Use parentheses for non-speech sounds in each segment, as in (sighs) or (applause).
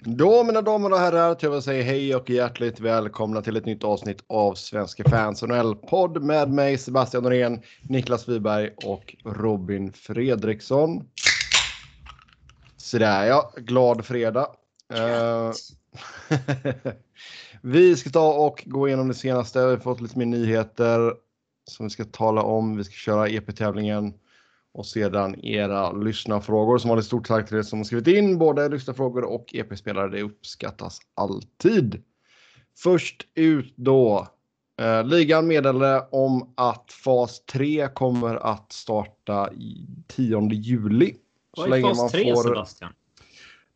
Då mina damer och herrar, till jag säga hej och hjärtligt välkomna till ett nytt avsnitt av Svenska fans NHL-podd med mig Sebastian Norén, Niklas Wiberg och Robin Fredriksson. Sådär ja, glad fredag. Uh, (laughs) vi ska ta och gå igenom det senaste. Vi har fått lite mer nyheter som vi ska tala om. Vi ska köra EP-tävlingen och sedan era lyssnarfrågor som har ett stort tack till er som har skrivit in både lyssnarfrågor och EP-spelare. Det uppskattas alltid. Först ut då. Eh, ligan meddelade om att fas 3 kommer att starta i 10 juli. Vad är fas 3 får, Sebastian?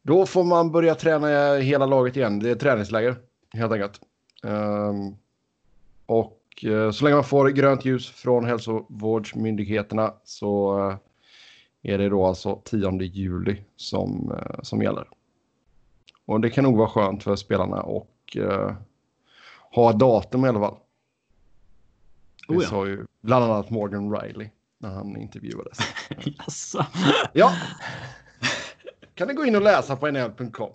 Då får man börja träna hela laget igen. Det är träningsläger helt enkelt. Um, och Eh, så länge man får grönt ljus från hälsovårdsmyndigheterna så eh, är det då alltså 10 juli som, eh, som gäller. Och det kan nog vara skönt för spelarna och ha datum i alla fall. Det oh ja. sa ju bland annat Morgan Riley när han intervjuades. (laughs) Jaså? ja. Kan ni gå in och läsa på nl.com.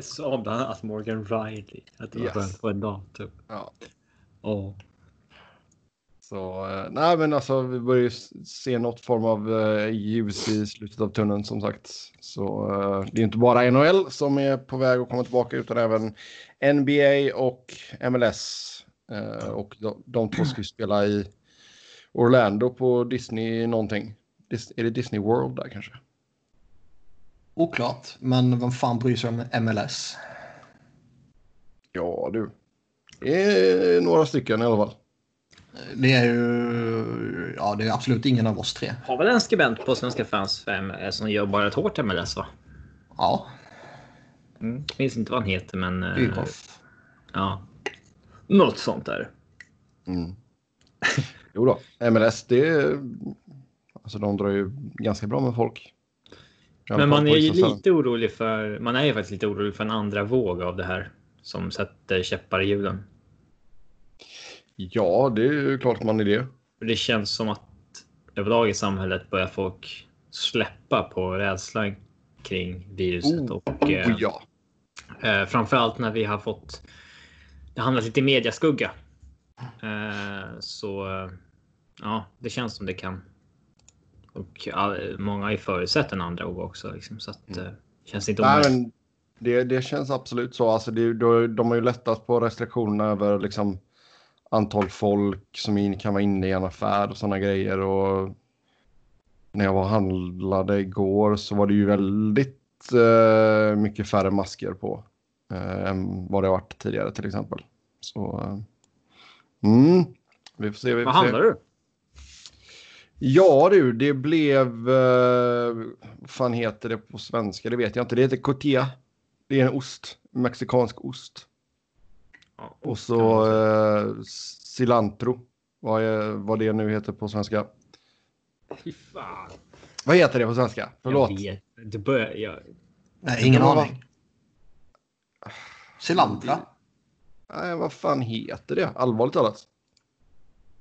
Sa bland annat Morgan Riley att det var yes. skönt på en datum. Ja. Ja. Så eh, nej, men alltså vi börjar ju se något form av eh, ljus i slutet av tunneln som sagt. Så eh, det är inte bara NHL som är på väg att komma tillbaka utan även NBA och MLS. Eh, och de, de två ska ju spela i Orlando på Disney någonting. Dis är det Disney World där kanske? Oklart, men vem fan bryr sig om MLS? Ja du. Det är några stycken i alla fall. Det är ju ja, det är absolut ingen av oss tre. Har väl en skribent på Svenska fans 5 som jobbar ett hårt MLS va? Ja. Mm, minns inte vad han heter men... Bykhoff. Ja. Något sånt där. Mm. (laughs) Jo då, MLS det... Alltså de drar ju ganska bra med folk. Men man är ju lite orolig för... Man är ju faktiskt lite orolig för en andra våg av det här som sätter käppar i hjulen? Ja, det är ju klart man är det. Det känns som att överlag i samhället börjar folk släppa på rädslan kring viruset. Oh, och, eh, oh, ja. eh, framförallt när vi har fått det hamnat lite i mediaskugga. Eh, så ja, det känns som det kan. Och all, många har ju förutsett en andra våg också. Liksom, så att, mm. känns inte omöjligt. Det, det känns absolut så. Alltså det, de har ju lättat på restriktionerna över liksom antal folk som kan vara inne i en affär och sådana grejer. Och när jag var handlade igår så var det ju väldigt eh, mycket färre masker på eh, än vad det har varit tidigare till exempel. Så eh, mm, vi får se. Vi får vad handlar du? Ja du, det blev... Eh, vad fan heter det på svenska? Det vet jag inte. Det heter Cotia. Det är en ost, mexikansk ost. Ja, och så eh, cilantro, vad, är, vad det nu heter på svenska. Fy fan. Vad heter det på svenska? Förlåt. Jag vet. Det börjar, jag... Nej, ingen aning. Cilantra? Nej, vad fan heter det? Allvarligt talat.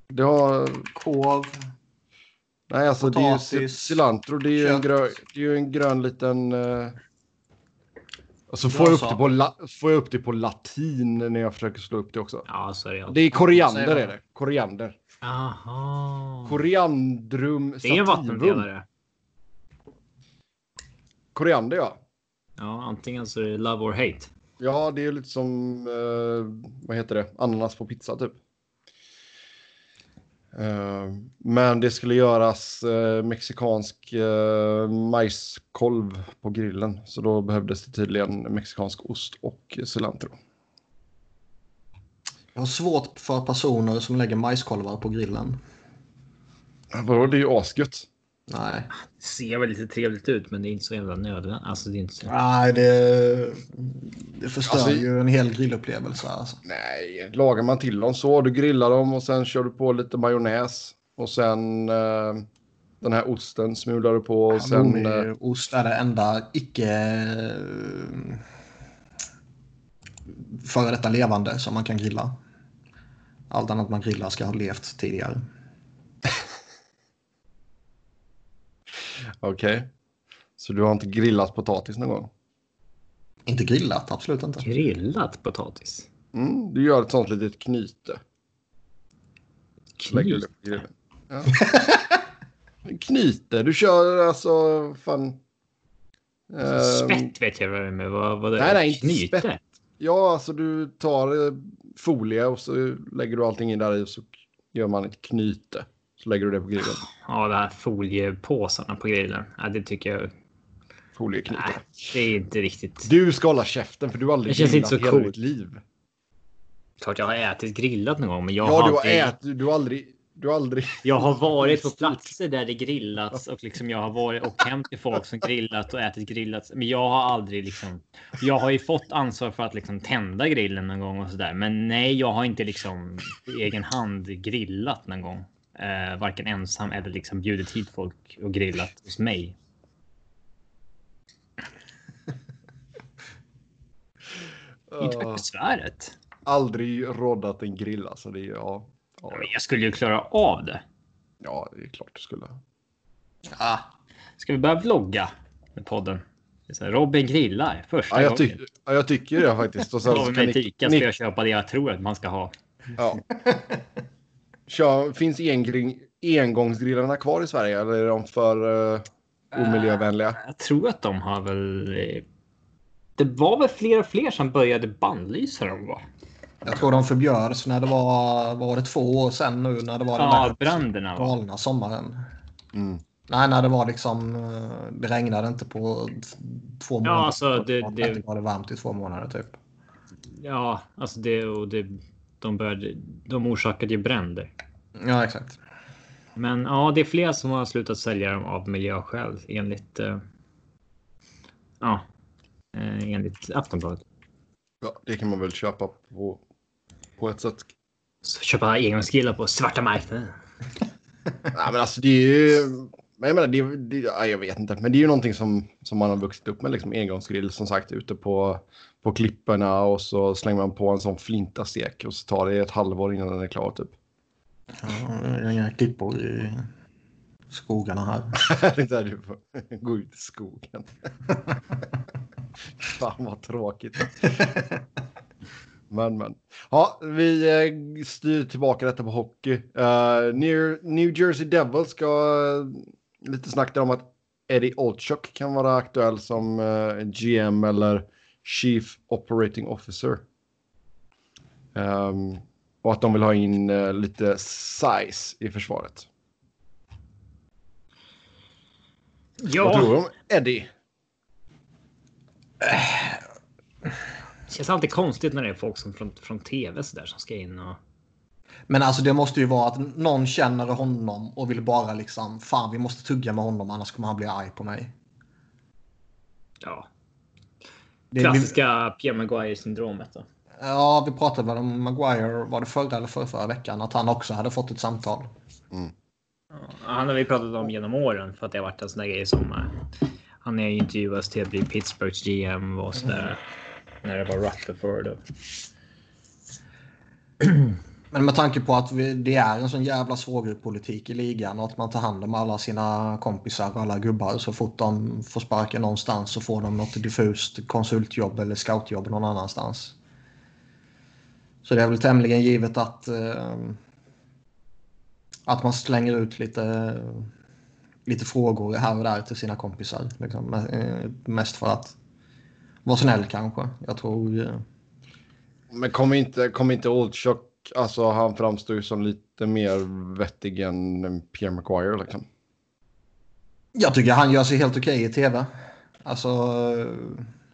Det har... Kåv. Nej, alltså Potatis, det är ju cilantro. Det är ju en grön, det är ju en grön liten... Uh... Och så får jag, upp det på la, får jag upp det på latin när jag försöker slå upp det också. Ja, så är det. Det är koriander är det. Koriander. Aha. Koriandrum Det är en vattendelare. Koriander ja. Ja, antingen så är det love or hate. Ja, det är lite som, eh, vad heter det, ananas på pizza typ. Eh, men det skulle göras uh, mexikansk uh, majskolv på grillen. Så då behövdes det tydligen mexikansk ost och cilantro. Jag har svårt för personer som lägger majskolvar på grillen. Vadå, det är ju asgött. Nej. Det ser väl lite trevligt ut men det är inte så jävla nödvändigt. Alltså, det är inte så... Nej, det, det förstör alltså, ju en hel grillupplevelse. Alltså. Nej, lagar man till dem så. Du grillar dem och sen kör du på lite majonnäs. Och sen eh, den här osten smular du på. Och ja, sen, eh, ost är det enda icke eh, före detta levande som man kan grilla. Allt annat man grillar ska ha levt tidigare. Okej. Okay. Så du har inte grillat potatis någon gång? Inte grillat, absolut inte. Grillat potatis? Mm, du gör ett sånt litet knyte. Ja. (laughs) knyte, du kör alltså fan... ehm, Spett vet jag vad det är med. Vad, vad det Nej, är. nej, inte Knyte? spett. Ja, alltså du tar eh, folie och så lägger du allting in där i och så gör man ett knyte. Så lägger du det på grillen. Ja, de här foliepåsarna på grillen. Ja, det tycker jag. Folieknyte. Nej, det är inte riktigt. Du ska hålla käften för du har aldrig Det känns grillat inte så hela coolt. ditt liv. Klart jag har ätit grillat någon gång, men jag Ja, har du har aldrig... ätit. Du har aldrig... Du har aldrig... Jag har varit på platser där det grillats och liksom jag har varit och hem till folk som grillat och ätit grillat. Men jag har aldrig liksom. Jag har ju fått ansvar för att liksom tända grillen någon gång och så där. Men nej, jag har inte liksom på egen hand grillat någon gång. Eh, varken ensam eller liksom bjudit hit folk och grillat hos mig. (laughs) Inte för besväret. aldrig roddat en grill alltså. Det är, ja, ja, Men Jag skulle ju klara av det. ja, det är klart du skulle. Ah, Ska vi börja vlogga med podden? Här, Robin grillar första Ja, jag, gången. ty ja, jag tycker det faktiskt. Och sen så med fika ska jag köpa det jag tror att man ska ha. ja. (laughs) Kör, finns engring, engångsgrillarna kvar i Sverige eller är de för uh, omiljövänliga? Jag tror att de har väl... eh, Det var väl fler och fler som började bannlysa dem va? jag tror de förbjöds när det var, var det två år sedan nu när det var den Ja, där bränderna galna sommaren. Mm. Nej, när det var liksom, det regnade inte på två månader. alltså, det- det var det- 30 grader varmt i två månader typ. Ja, alltså det och det. De började. De orsakade ju bränder. Ja, exakt. Men ja, det är fler som har slutat sälja dem av miljöskäl enligt. Eh, ja, eh, enligt Aftonbladet. Ja, det kan man väl köpa på, på ett sätt. Så köpa engångsgrillar på svarta marknaden. (laughs) Nej, men alltså det är ju... Men jag menar, det, det, ja, jag vet inte, men det är ju någonting som, som man har vuxit upp med, liksom engångsgrill som sagt ute på, på klipporna och så slänger man på en sån flintastek och så tar det ett halvår innan den är klar typ. Ja, inga klippor i skogarna här. Det (laughs) är där du får gå ut i skogen. (laughs) Fan vad tråkigt. Men men. Ja, vi eh, styr tillbaka detta på hockey. Uh, New, New Jersey Devils ska eh, lite snacka om att Eddie Olchuk kan vara aktuell som eh, GM eller Chief Operating Officer. Ehm, och att de vill ha in eh, lite size i försvaret. Vad tror Ja, du om Eddie? det känns alltid konstigt när det är folk som från, från tv så där som ska in och. Men alltså det måste ju vara att någon känner honom och vill bara liksom fan vi måste tugga med honom annars kommer han bli arg på mig. Ja, Det, vi, klassiska Pierre Maguire syndromet då. ja, vi pratade väl om Maguire, var det förra eller förra, förra veckan, att han också hade fått ett samtal. Ja, Han har vi pratat om genom åren för att det har varit en sån där grej som. eh, Han är ju intervjuas till att bli Pittsburghs GM och sådär. När det var Rutherford. och- (clears throat) Men med tanke på att vi, det är en sån jävla svågerpolitik i ligan och att man tar hand om alla sina kompisar och alla gubbar så fort de får sparken någonstans så får de något diffust konsultjobb eller scoutjobb någon annanstans. Så det är väl tämligen givet att eh, att man slänger ut lite lite frågor här och där till sina kompisar. Liksom. Eh, mest för att vara snäll kanske. Jag tror eh, Men kommer inte, Kom inte Oldchuk, alltså han framstår ju som lite mer vettig än Pierre Maguire liksom. Jag tycker han gör sig helt okej i tv. Alltså,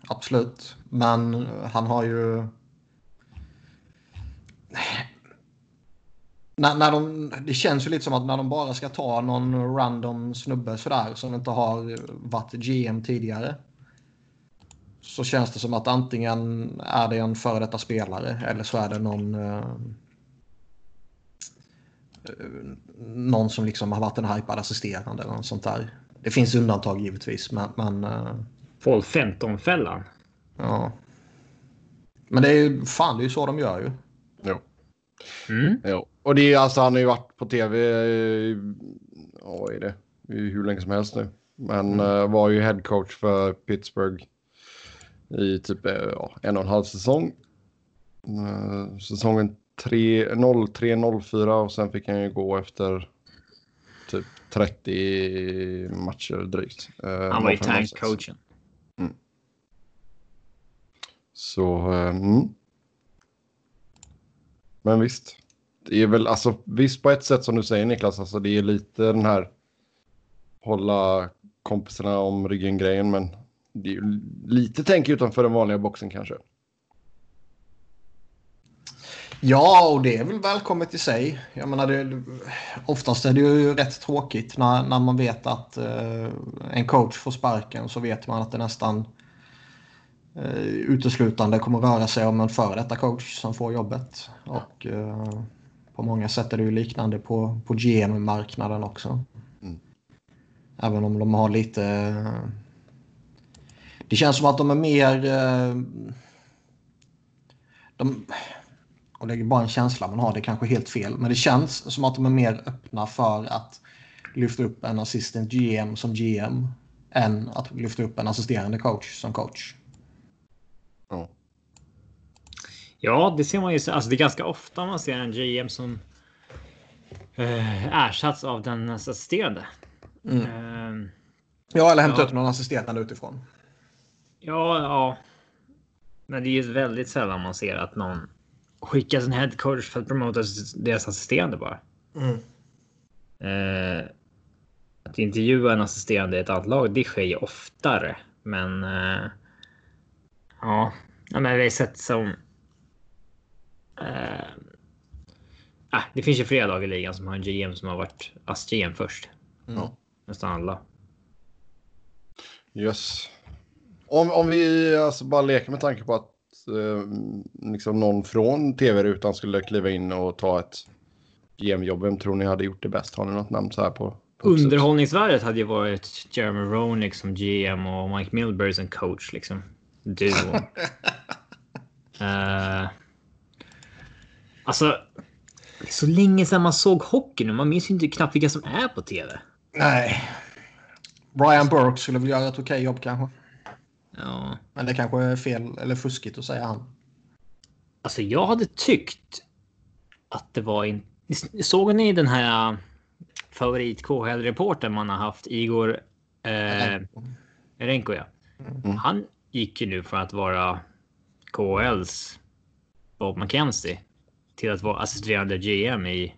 absolut. Men han har ju... När, när de, det känns ju lite som att när de bara ska ta någon random snubbe sådär som inte har varit GM tidigare. Så känns det som att antingen är det en före detta spelare eller så är det någon... Eh, Eh, någon som liksom har varit en hypad assisterande eller något sånt där. Det finns undantag givetvis, men, men eh, Paul Fenton-fällan. ja. Men det är ju fan, det är ju så de gör ju. Jo. Mm. jo. Och det är alltså, han har ju varit på tv, i- ja, vad är det, I hur länge som helst nu. Men Mm. eh, var ju headcoach för Pittsburgh i typ ja, en och en halv säsong. Säsongen 03-04 och sen fick han ju gå efter typ 30 matcher drygt. Eh, Han var ju 05-06. tankcoachen. Så, eh, mm. Men visst. Det är väl, alltså visst på ett sätt som du säger Niklas, alltså det är lite den här hålla kompisarna om ryggen-grejen, men det är ju lite tänk utanför den vanliga boxen kanske. Ja, och det är väl välkommet i sig. Jag menar, det, oftast är det ju rätt tråkigt när, när man vet att eh, en coach får sparken så vet man att det nästan eh, uteslutande kommer röra sig om en före detta coach som får jobbet. Och eh, på många sätt är det ju liknande på, på GM-marknaden också. Mm. Även om de har lite... eh, Det känns som att de är mer... eh, De, och det är bara en känsla man har, det är kanske helt fel. Men det känns som att de är mer öppna för att lyfta upp en assistant GM som GM än att lyfta upp en assisterande coach som coach. Ja. Ja, det ser man ju. Alltså, det är ganska ofta man ser en GM som eh, ersatts av den assisterande. Eh, Ja, eller hämta Ja. ut någon assisterande utifrån. ja, ja. Men det är ju väldigt sällan man ser att någon skickar sin head coach för att promota deras assisterande bara. Eh, att intervjua en assisterande i ett annat lag, det sker ju oftare. Men eh, ja, ja, men vi har sett som. Eh, ah, det finns ju flera lag i ligan som har en GM som har varit ASS-GM först. Ja. Nästan alla. Yes. Om, om vi alltså bara leker med tanke på att liksom någon från tv-rutan skulle kliva in och ta ett GM-jobb, vem tror ni hade gjort det bäst? Har ni något namn så här på? Underhållningsvärdet hade ju varit Jeremy Roenick som GM och Mike Milbury som coach liksom. Duo. uh, (laughs) alltså. Så länge sedan man såg hockey nu. Man minns ju inte knappt vilka som är på tv. Nej. Brian Burke skulle väl göra ett okej jobb kanske. Ja, Men det kanske är fel eller fuskigt att säga han. alltså jag hade tyckt att det var in... Såg ni den här favorit KHL-reporten man har haft? Igor eh, Renko, ja. Mm. Han gick ju nu från att vara KHLs Bob McKenzie till att vara assisterande GM i.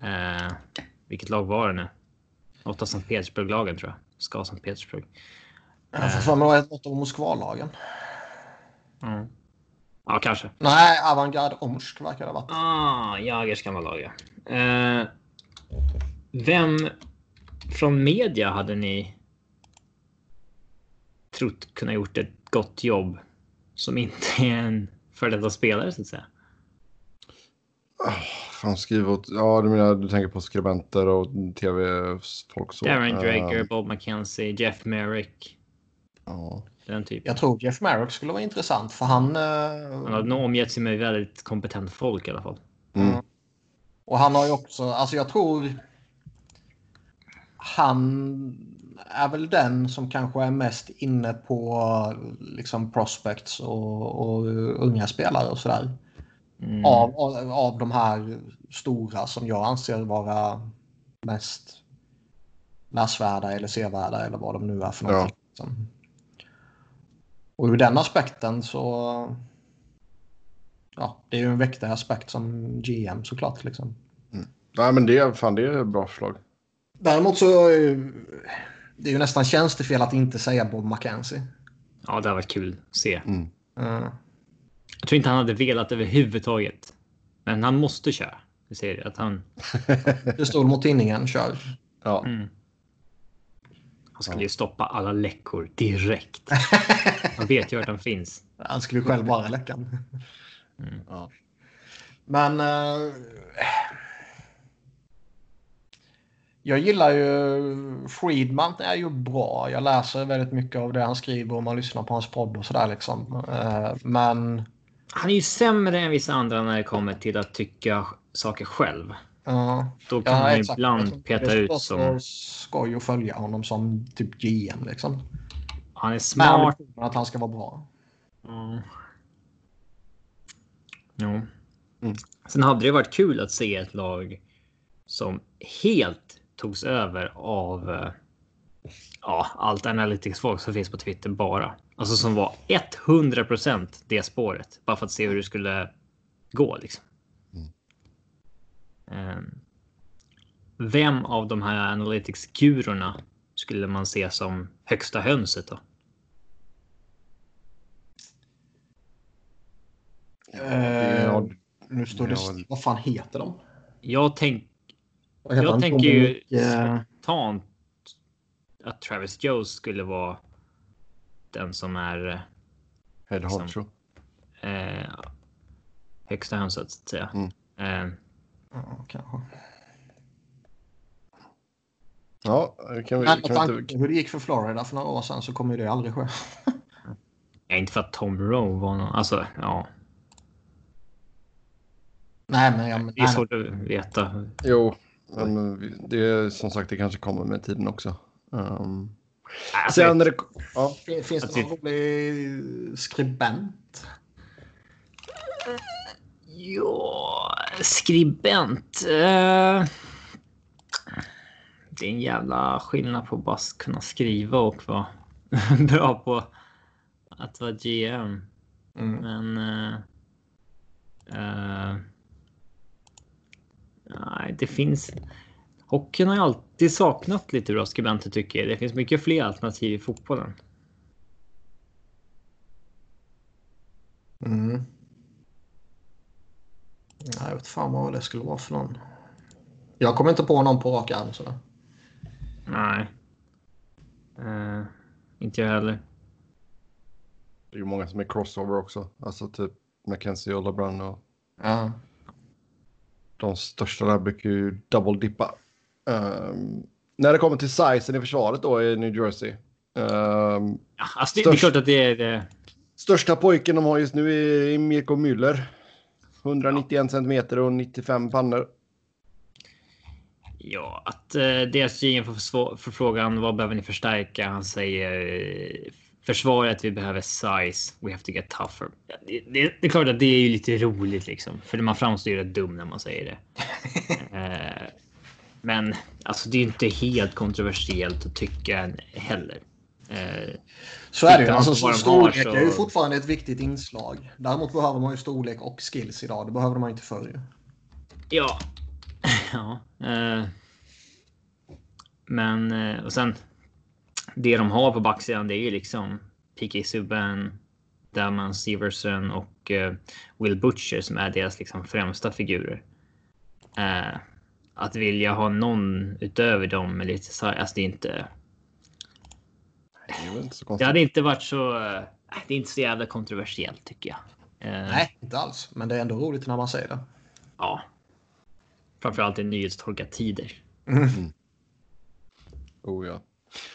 Eh, vilket lag var det nu? Något av Sankt Petersburg-lagen tror jag. Ska Sankt Petersburg. Jag får för mig att det var något av Moskvalagen. Mm. Ja, kanske. Nej, Avantgarde Omsk verkar det ha varit. Ah, Jagers gamla lag, ja. Eh, vem från media hade ni trott kunna gjort ett gott jobb som inte är en före detta spelare så att säga? Fan, skriv åt... Ja, du menar du tänker på skribenter och tv-folk så. Darren Drager, Eh, Bob McKenzie, Jeff Merrick. Ja. Den typen. Jag tror Jeff Marriott skulle vara intressant för han... Han har Eh, nog omgett sig med väldigt kompetent folk i alla fall. Mm. och han har ju också... Alltså jag tror... Han är väl den som kanske är mest inne på liksom prospects och, och unga spelare och sådär. Mm. Av, av, av de här stora som jag anser vara mest läsvärda eller sevärda eller vad de nu är för Ja. någonting. Liksom. Och ur den aspekten så... Ja, det är ju en viktig aspekt som GM såklart. Liksom. Nej, men det, fan, det är ett bra förslag. Däremot så... är ju- Det är ju nästan tjänstefel att inte säga Bob McKenzie. Ja, det hade varit kul att se. Mm. Mm. Jag tror inte han hade velat överhuvudtaget. Men han måste köra. Det säger jag, att han. (laughs) Pistol mot tinningen, kör. Ja. Mm. Han skulle ju stoppa alla läckor direkt. (laughs) Han vet ju vart han finns. Han skulle ju själv vara läckan. Mm. Ja. Men... eh, jag gillar ju... Friedman är ju bra. Jag läser väldigt mycket av det han skriver och man lyssnar på hans podd och sådär liksom. Eh, men... Han är ju sämre än vissa andra när det kommer till att tycka saker själv. Ja, Då kan ja, man ju exakt. Ibland peta ut så som. skoj att följa honom som typ GM liksom. Han är smart. ambitionen att han ska vara bra. Mm. Jo. Mm. Sen hade det varit kul att se ett lag som helt togs över av eh, ja, allt analytics-folk som finns på Twitter bara. Alltså som var 100% det spåret. Bara för att se hur det skulle gå liksom. Ehm, Vem av de här analytics-gurorna skulle man se som högsta hönset då? Eh, nu står det... ja. Vad fan heter de? Jag, tänk, jag tänker ju eh, spontant att Travis Jones skulle vara den som är Head Liksom. eh, högsta hönset så att säga. Mm. Eh, ja, kanske. Ja, kan vi... Men Kan vi tanke inte... hur det gick för Florida för några år sedan så kommer ju det aldrig ske. ja, inte för att Tom Rowe var någon. Alltså, ja, Nej, men jag, det är svårt att veta. Jo, men det är som sagt, det kanske kommer med tiden också. Um, Alltså, sen det... Ja. Finns det Alltså- någon rolig skribent? Ja, skribent. Eh, det är en jävla skillnad på att bara kunna skriva och vara (laughs) bra på att vara GM. Mm. Men... eh, eh, nej, det finns... Hockeyn har ju alltid saknat lite bra skribenter tycker jag. Det finns mycket fler alternativ i fotbollen. Mm. Nej, jag vet fan vad det skulle vara för någon. Jag kommer inte på någon på rak arm sådär. Nej. Eh, inte jag heller. det är ju många som är crossover också. Alltså typ Mackenzie och LeBron och Ja. de största där brukar ju double-dippa. Um, när det kommer till sizen i försvaret då i New Jersey. Um, Ja, alltså det, det är Störst- klart att det är det. största pojken de har just nu är Mirko Müller. 191 centimeter och 95 pannor. Ja, att eh, deras GM får svå- får frågan vad behöver ni förstärka? Han säger eh, försvaret. Vi behöver size. We have to get tougher. Ja, det, det, det är klart att det är ju lite roligt liksom, för man framstår ju rätt dum när man säger det. (laughs) eh, men alltså, det är ju inte helt kontroversiellt att tycka heller. Eh, Så är det ju. Alltså, storlek så- är ju fortfarande ett viktigt inslag. Däremot behöver man ju storlek och skills idag. Det behövde man inte förr. Ja. (laughs) ja. Eh. Men eh, och sen. Det de har på backsidan det är ju liksom PK Subban, Damon Severson och eh, Will Butcher som är deras liksom främsta figurer. Att vilja ha någon utöver dem med lite så alltså det är inte. Det är väl inte så Det konstigt. hade inte varit så. eh, Det är inte så jävla kontroversiellt tycker jag. Eh, Nej, inte alls. Men det är ändå roligt när man säger det. Ja. Framförallt i nyhetstorkartider. (laughs) Oh, ja.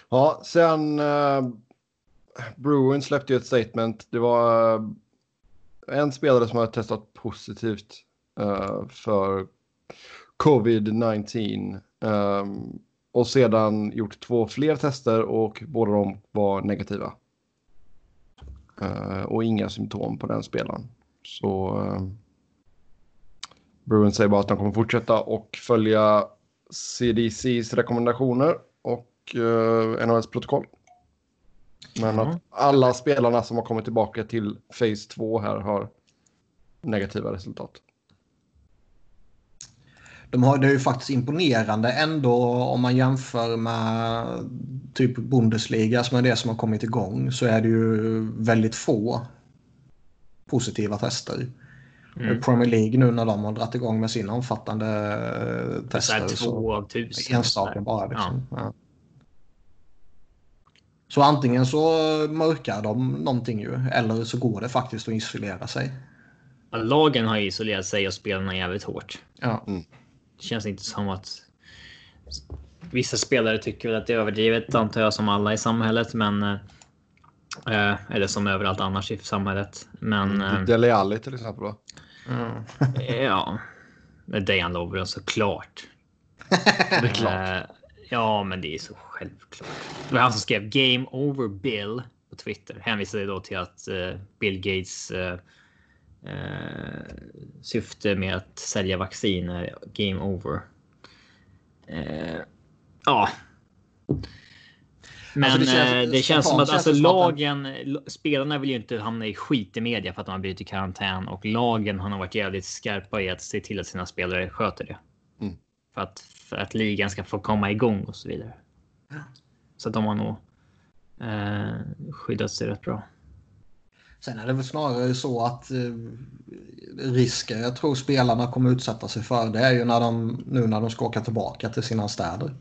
ja, sen uh, Bruin släppte ju ett statement. Det var eh, en spelare som har testat positivt eh, för covid-19 ehm, och sedan gjort två fler tester och båda de var negativa. Eh, och inga symptom på den spelaren. Så uh, Bruin säger bara att de kommer fortsätta och följa CDCs rekommendationer och uh, NHLs protokoll. Men Ja. att alla spelarna som har kommit tillbaka till Phase 2 här har negativa resultat. De har, det är ju faktiskt imponerande ändå om man jämför med typ Bundesliga som är det som har kommit igång så är det ju väldigt få positiva tester. Mm. Premier League nu när de har dragit igång med sina omfattande eh, Så här tester. två av tusen. enstaka bara. Liksom. Ja. Så antingen så mörkar de någonting ju eller så går det faktiskt att isolera sig. Ja, Lagen har isolerat sig och spelarna jävligt hårt. Ja. Det känns inte som att vissa spelare tycker väl att det är överdrivet antar jag som alla i samhället, men eh, eller som överallt annars i samhället. Men eh, Dele Alli till exempel. Va? Mm. ja, med Dejan Lovren såklart. (laughs) Det är klart. Eh, Ja, men det är så självklart. Det var han som skrev Game Over Bill på Twitter. Hänvisade då till att uh, Bill Gates syfte med att sälja vaccin är Game Over. ja. Men alltså det, känns, det känns som att alltså, lagen, spelarna vill ju inte hamna i skit i media för att de har blivit i karantän och lagen har nog varit jävligt skarpa i att se till att sina spelare sköter det. Mm. För att för att ligan ska få komma igång och så vidare. Så de har nog eh, skyddat sig rätt bra. Sen är det väl snarare så att eh, risken jag tror spelarna kommer utsätta sig för det är ju när de, nu när de ska åka tillbaka till sina städer.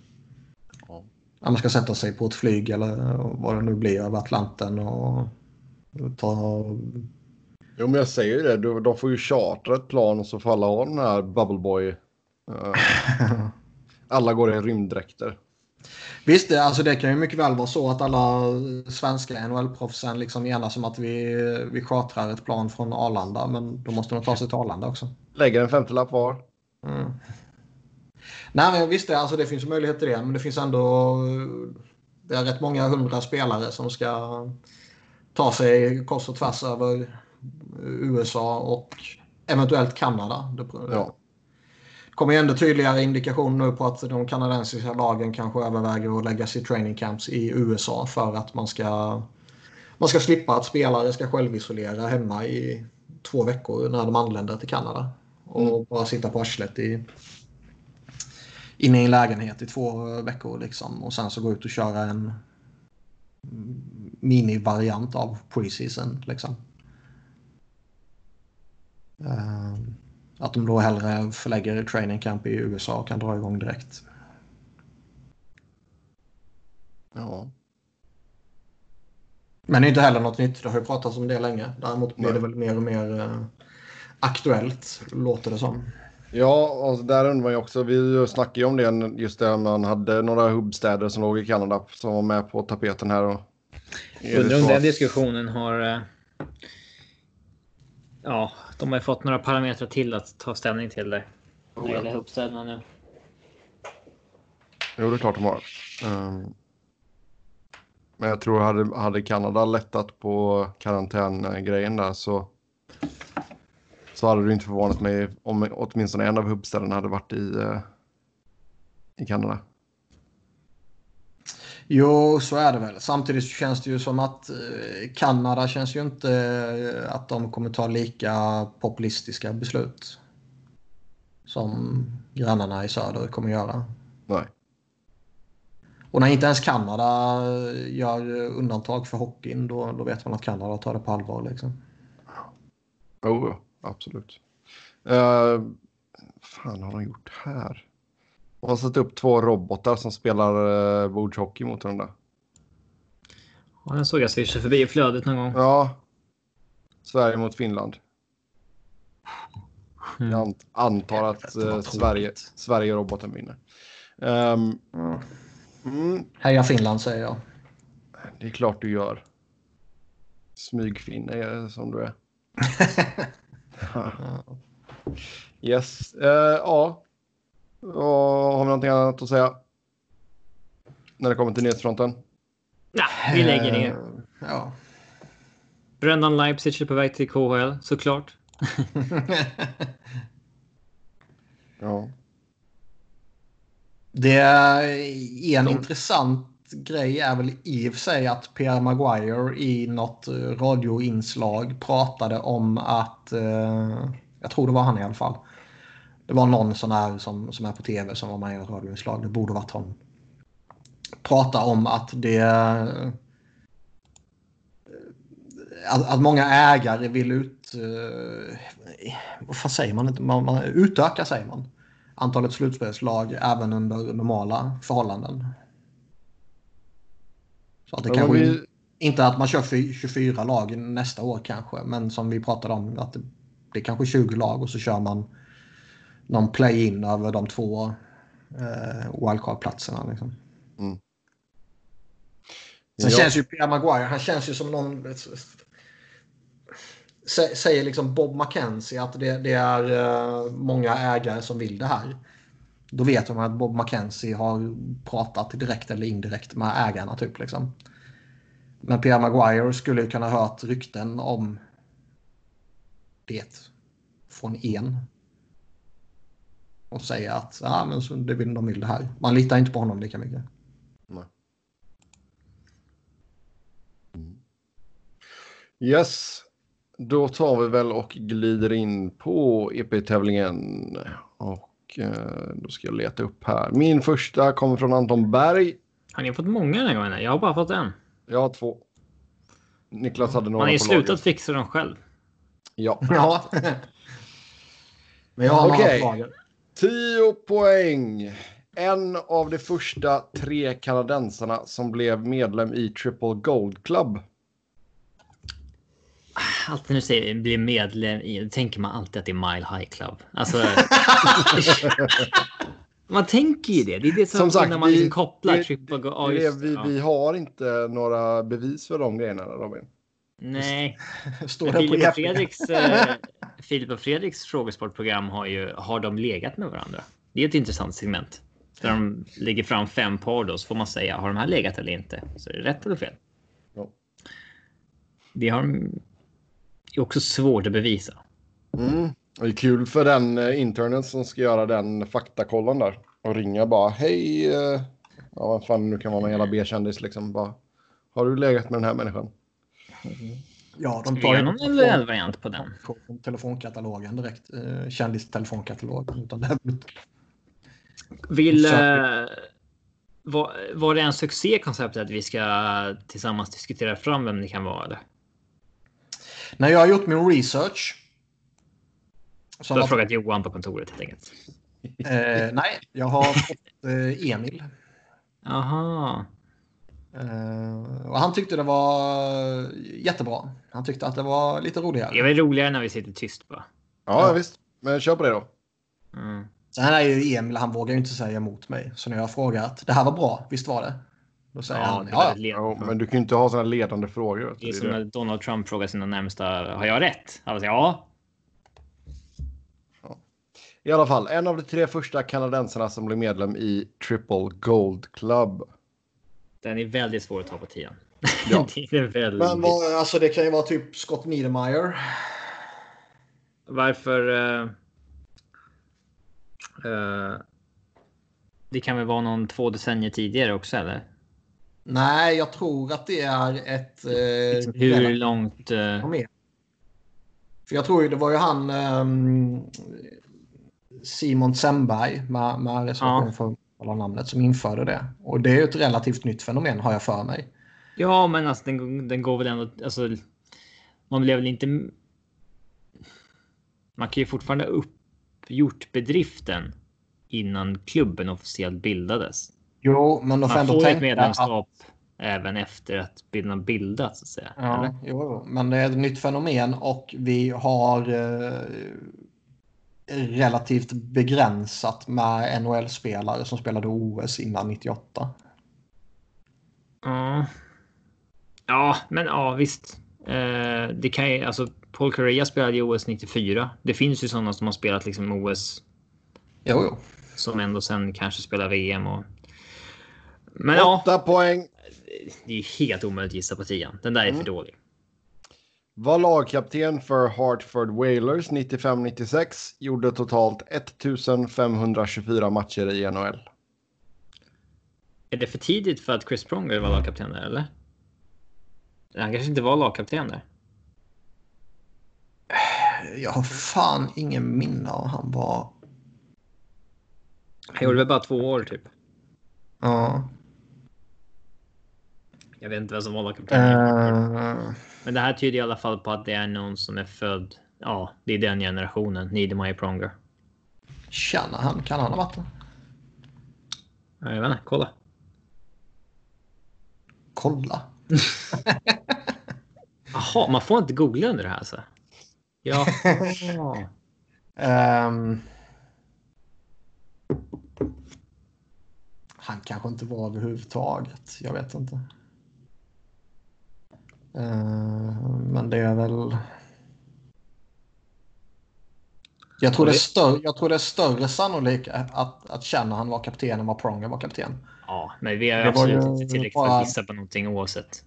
Ja. När man ska sätta sig på ett flyg eller vad det nu blir över Atlanten och ta... Jo men jag säger ju det, de får ju chartra ett plan och så får alla ha den här Bubble Boy. Uh, (laughs) alla går i rymddräkter. Visst, det, alltså det kan ju mycket väl vara så att alla svenska NHL-proffsen liksom enas om att vi, vi chartrar ett plan från Arlanda. Men då måste de ta sig till Arlanda också. Lägger en femtiolapp var. Mm. Nej, men visst, det, alltså det finns möjlighet till det. Men det finns ändå... Det är rätt många hundra spelare som ska ta sig kors och tvärs över USA och eventuellt Kanada. Ja kommer ju ändå tydligare indikationer nu på att de kanadensiska lagen kanske överväger att lägga sig training camps i USA för att man ska, man ska slippa att spelare ska självisolera hemma i två veckor när de anländer till Kanada. Och mm. bara sitta på arslet i, inne i en lägenhet i två veckor liksom. Och sen så gå ut och köra en minivariant av preseason liksom. Um. Att de då hellre förlägger training camp i USA och kan dra igång direkt. Ja. Men det är inte heller något nytt. Det har ju pratats om det länge. Däremot blir det väl mer och mer uh, aktuellt, låter det som. Ja, och där undrar man ju också. Vi snackade ju om det just det man hade några hubbstäder som låg i Kanada som var med på tapeten här. Och undrar om den diskussionen har... Uh, ja, de har ju fått några parametrar till att ta ställning till där. När det gäller uppställningarna nu. Jo, det är klart de har. Um, men jag tror hade, hade Kanada lättat på karantängrejen där så, så hade det inte förvånat mig om åtminstone en av hubbställena hade varit i, uh, i Kanada. Jo, så är det väl. Samtidigt känns det ju som att eh, Kanada känns ju inte eh, att de kommer ta lika populistiska beslut som grannarna i söder kommer göra. Nej. Och när inte ens Kanada eh, gör undantag för hockeyn då, då vet man att Kanada tar det på allvar. Liksom. Jo, oh, absolut. Uh, fan har de gjort här? De har satt upp två robotar som spelar uh, bordshockey mot varandra. Ja, den såg jag swisha förbi i flödet någon gång. Ja. Sverige mot Finland. Mm. Jag antar att uh, Sverige, Sverige roboten vinner. Um, mm. Heja Finland säger jag. Det är klart du gör. Smygfinne som du är. (laughs) (laughs) yes. Uh, ja, och har vi någonting annat att säga? När det kommer till nyhetsfronten? Nej, vi lägger ner. Uh, ja. Brendan Leipzig är på väg till KHL, såklart. (laughs) ja. Det är en De... intressant grej är väl i och för sig att Pierre Maguire i något radioinslag pratade om att, eh, jag tror det var han i alla fall, det var någon sån här som, som är på tv som var med i ett radioinslag. Det borde varit hon. Prata om att det... Att, att många ägare vill ut... Uh, vad fan säger man inte? Man, man, utöka säger man. Antalet slutspelslag även under normala förhållanden. Så att det ja, kanske vi... inte att man kör 24 lag nästa år kanske. Men som vi pratade om att det, det är kanske 20 lag och så kör man någon play-in över de två eh, wildcard-platserna. Liksom. Mm. Sen ja. känns ju Pierre Maguire, han känns ju som någon... Säger liksom Bob McKenzie att det, det är uh, många ägare som vill det här. Då vet de att Bob McKenzie har pratat direkt eller indirekt med ägarna. Typ, liksom. Men Pierre Maguire skulle kunna ha hört rykten om det från en. Och säga att ja, men så det vill, de vill det här. Man litar inte på honom lika mycket. Nej. Mm. Yes, då tar vi väl och glider in på EP-tävlingen. Och eh, då ska jag leta upp här. Min första kommer från Anton Berg. Har ni fått många den här gången? Jag har bara fått en. Jag har två. Niklas hade några Man har ju på slutat lager. fixa dem själv. Ja. Ja. (laughs) Men jag har Okej. några lager. 10 poäng. En av de första tre kanadensarna som blev medlem i Triple Gold Club. Alltid när du säger bli medlem i, tänker man alltid att det är Mile High Club. Alltså. (laughs) man tänker ju det. Det är det som, Som sagt, när man vi- liksom kopplar det- triple Det just, vi, vi har inte några bevis för de grejerna Robin. Nej, (laughs) Står Filip och? Fredriks, eh, (laughs) Filip och Fredriks frågesportprogram har ju, har de legat med varandra? Det är ett intressant segment. Där de lägger fram fem par då, så får man säga, har de här legat eller inte? Så är det rätt eller fel? Ja. Det har de är också svårt att bevisa. Mm. Det är kul för den eh, internen som ska göra den faktakollen där. Och ringa bara hej. eh, Ja vad fan nu kan vara med hela B-kändis liksom. Bara, har du legat med den här människan? Ja, de tar ju någon från- variant på den? från telefonkatalogen direkt. Eh, Kändis-telefonkatalog. Utan det Vill... Så- Eh, var, var det en succékoncept att vi ska tillsammans diskutera fram vem det kan vara? Eller? När jag har gjort min research. Du Som har att, frågat Johan på kontoret helt enkelt. eh, nej, jag har fått eh, Emil. Aha. Eh, och han tyckte det var jättebra. Han tyckte att det var lite Det är roligare. väl roligare när vi sitter tyst bara. Ja, Ja. visst. Men kör på det då. Mm. Sen är ju Emil, han vågar ju inte säga emot mig. Så när jag har frågat, det här var bra, visst var det? Då säger Ja, han, det ja, ja. men du kan ju inte ha sådana ledande frågor. Det är som när Donald Trump frågar sina närmsta. Har jag rätt? Han säger ja. I alla fall, en av de tre första kanadensarna som blev medlem i Triple Gold Club. Den är väldigt svår att ta på tiden. Ja. (laughs) det är väldigt... Men vad, alltså det kan ju vara typ Scott Niedermayer. Varför? eh, eh, det kan väl vara någon två decennier tidigare också eller? Nej, jag tror att det är ett... Liksom, hur långt? För jag tror ju det var ju han ehm, Simon Semberg med, med reservation Ja. för alla namnet som införde det. Och det är ju ett relativt nytt fenomen har jag för mig. Ja, men alltså den, den går väl ändå. Alltså, man blev väl inte. Man kan ju fortfarande uppgjort bedriften innan klubben officiellt bildades. Jo, men de får Man ändå får ett medlemskap även efter att bilden bildats så att säga. Ja, eller? jo, men det är ett nytt fenomen och vi har eh, relativt begränsat med NHL-spelare som spelade OS innan 98. Ja. Ja, men ja, visst. Eh, det kan ju alltså. Paul Correa spelade i OS 94. Det finns ju sådana som har spelat liksom OS Jo, jo. som ändå sen kanske spelar VM och. Men ja, Åtta poäng. det är helt omöjligt att gissa på tian. Den där är Mm. för dålig. Var lagkapten för Hartford Whalers 95-96. Gjorde totalt 1524 matcher i NHL. Är det för tidigt för att Chris Pronger var lagkapten där eller? Han kanske inte var lagkapten där. Jag har fan ingen minne av han var. Han gjorde väl bara två år typ. Ja. Jag vet inte vem som var lagkapten. Eh, Men det här tyder i alla fall på att det är någon som är född. Ja, det är den generationen. Niedermeyer Pronger. Tjena, han kan han ha varit? Ja, Jag vet inte, kolla. Kolla. (laughs) Jaha, man får inte googla under det här alltså? Ja. (laughs) Ehm. han kanske inte var överhuvudtaget. Jag vet inte. Ehm, men det är väl... Jag tror, det är större, jag tror det är större sannolikhet att, att känna han var kapten än vad Pronger var kapten. Ja, men vi är Det var absolut ju inte tillräckligt för bara- att gissa på någonting oavsett.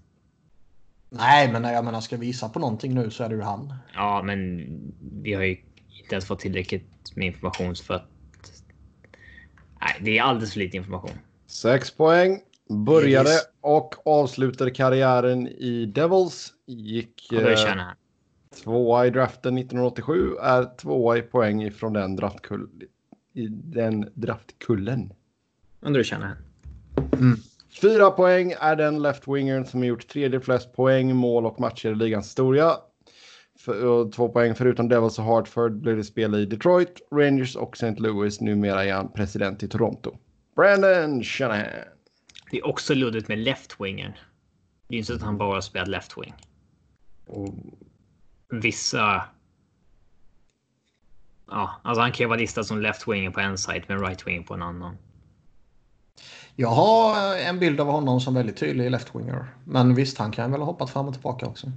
Nej, men när jag menar ska visa på någonting nu så är det ju han. Ja, men vi har ju inte ens fått tillräckligt med information för att. Nej, det är alldeles för lite information. Sex poäng. Började och avslutade karriären i Devils. Gick eh, tvåa i draften 1987. Är tvåa i poäng ifrån den draftkull, i den draftkullen. Undrar hur känner han. Fyra poäng är den left-wingern som har gjort tredje flest poäng, mål och matcher i ligans historia. För, två poäng förutom Devils och Hartford blir det spel i Detroit, Rangers och St. Louis. Numera är han president i Toronto. Brandon Shanahan. Det är också luddigt med left-wingen. Det är inte så att han bara spelat left-wing. Och vissa... Ja, alltså han kan ju vara listad som left-wing på en sajt men right-wing på en annan. Jag har en bild av honom som väldigt tydlig left-winger. Men visst, han kan väl ha hoppat fram och tillbaka också.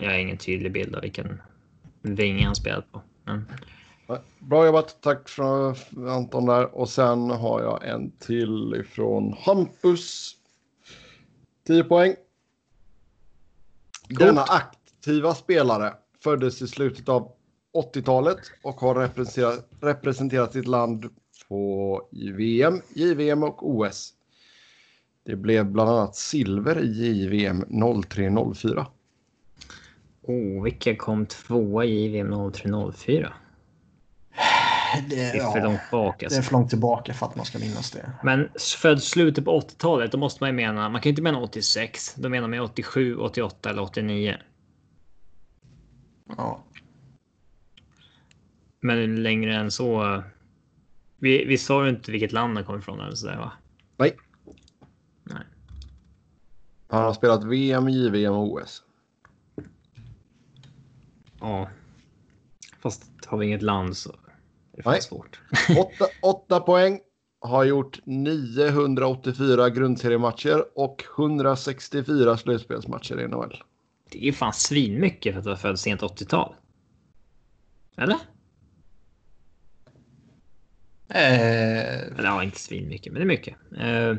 Jag har ingen tydlig bild av vilken vinge han spelat på. Men Bra jobbat, tack från Anton där. Och sen har jag en till ifrån Hampus. 10 poäng. Denna aktiva spelare föddes i slutet av 80-talet och har representerat, representerat sitt land på VM, JVM och OS. Det blev bland annat silver i JVM 0304. oh, vilka kom tvåa i JVM 0304? Det, Det är för ja, långt bak det alltså. är för långt tillbaka för att man ska minnas det. Men född slutet på 80-talet, då måste man ju mena. Man kan ju inte mena 86. Då menar man ju 87, 88 eller 89. Ja. Men längre än så. Vi, vi sa ju inte vilket land han kommer ifrån eller sådär va? Nej. Nej. Han har spelat VM, JVM och OS. Ja. Fast har vi inget land så är det fan Nej. svårt. (laughs) Åtta, åtta poäng. Har gjort 984 grundseriematcher och 164 slutspelsmatcher i NHL. Det är ju fan svinmycket för att vara född sent 80-tal. Eller? Eh, Eller ja, inte svinmycket, men det är mycket. Eh,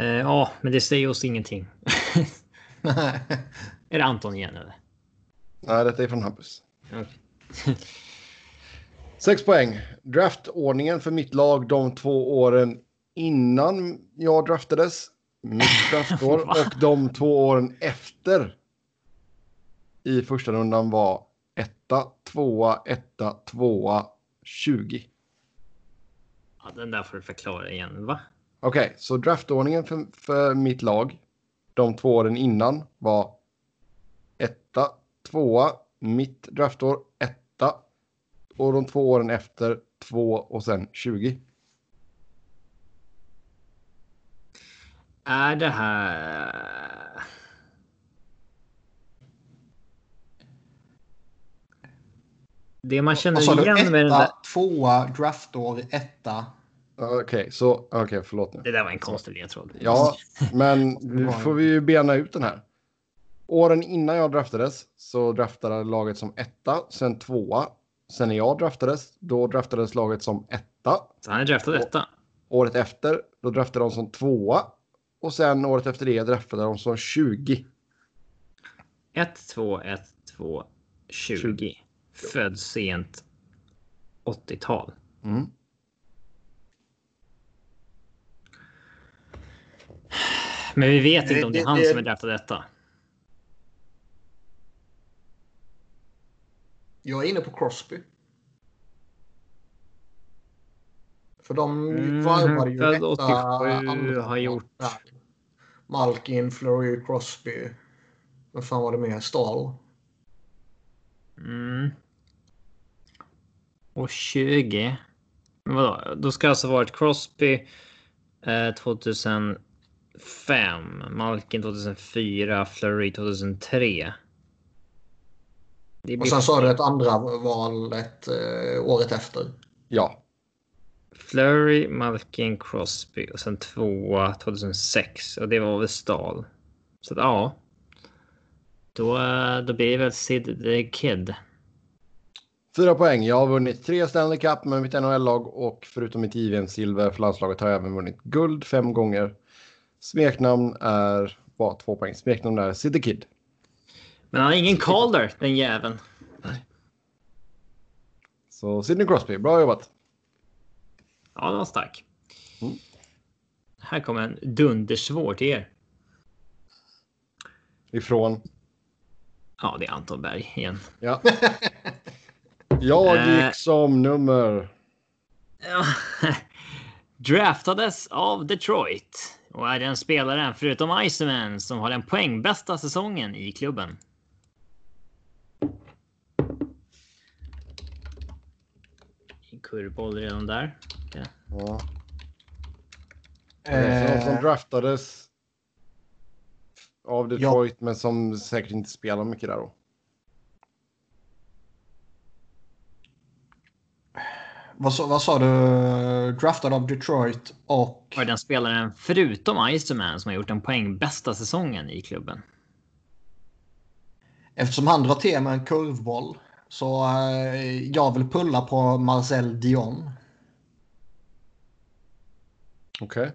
eh, ja, men det säger oss ingenting. (laughs) är det Anton igen eller? Nej, detta är från Hampus. Okej. (laughs) Sex poäng. Draftordningen för mitt lag de två åren innan jag draftades. Mitt (laughs) draftår och de två åren efter. I första rundan var etta, tvåa, etta, tvåa, 20. Ja, den där får du förklara igen. Va? Okej, så draftordningen för, för mitt lag de två åren innan var etta, tvåa, mitt draftår etta och de två åren efter två och sen 20. Är det här... Det man känner du? igen med den där... Etta, tvåa, draftår, etta. Okej, så okej, förlåt nu. Det där var en konstig ledtråd. Ja, men (laughs) nu får vi ju bena ut den här. Åren innan jag draftades så draftade laget som etta, sen tvåa. Sen när jag draftades, då draftades laget som etta. Så han är draftad detta. Året efter, då draftade de som tvåa. Och sen året efter det draftade de som 20. 1, 2, 1, 2, 20. Född sent 80-tal. Mm. Men vi vet inte om det är Det- han det- som är draftad detta. Jag är inne på Crosby. För de varvade ju född etta, 87, andra har gjort- där. Malkin, Fleury, Crosby. Vad fan var det mer? Stahl. Mm. Och 20. Men vadå? Då ska alltså varit Crosby eh, 2005, Malkin 2004, Fleury 2003. Det Och sen sa du ett andra valet eh, året efter. Ja, Flurry, Malkin, Crosby och sen tvåa 2006 och det var väl Stahl. Så att, ja. Då, eh, då blir det väl Sid the Kid. Fyra poäng. Jag har vunnit tre Stanley Cup med mitt NHL-lag och förutom mitt JVM-silver för landslaget har jag även vunnit guld fem gånger. Smeknamn är bara två poäng. Smeknamn är Sid the Kid. Men han har ingen Calder, den jäveln. Så Sidney Crosby, bra jobbat. Ja, den var stark. Mm. Här kommer en dundersvår till er. Ifrån. Ja, det är Anton Berg igen. Ja. (laughs) Jag Eh. gick som nummer. (laughs) Draftades av Detroit och är den spelaren förutom Iceman som har den poängbästa säsongen i klubben. En Kurvboll redan där. Okej. Ja. Eh. Som, som draftades av Detroit men som säkert inte spelar mycket där då. Vad, sa- vad sa du? Draftad av Detroit och... Är den spelaren förutom Iceman som har gjort den poängbästa säsongen i klubben. Eftersom han drar till med en kurvboll så eh, jag vill pulla på Marcel Dion. Okej.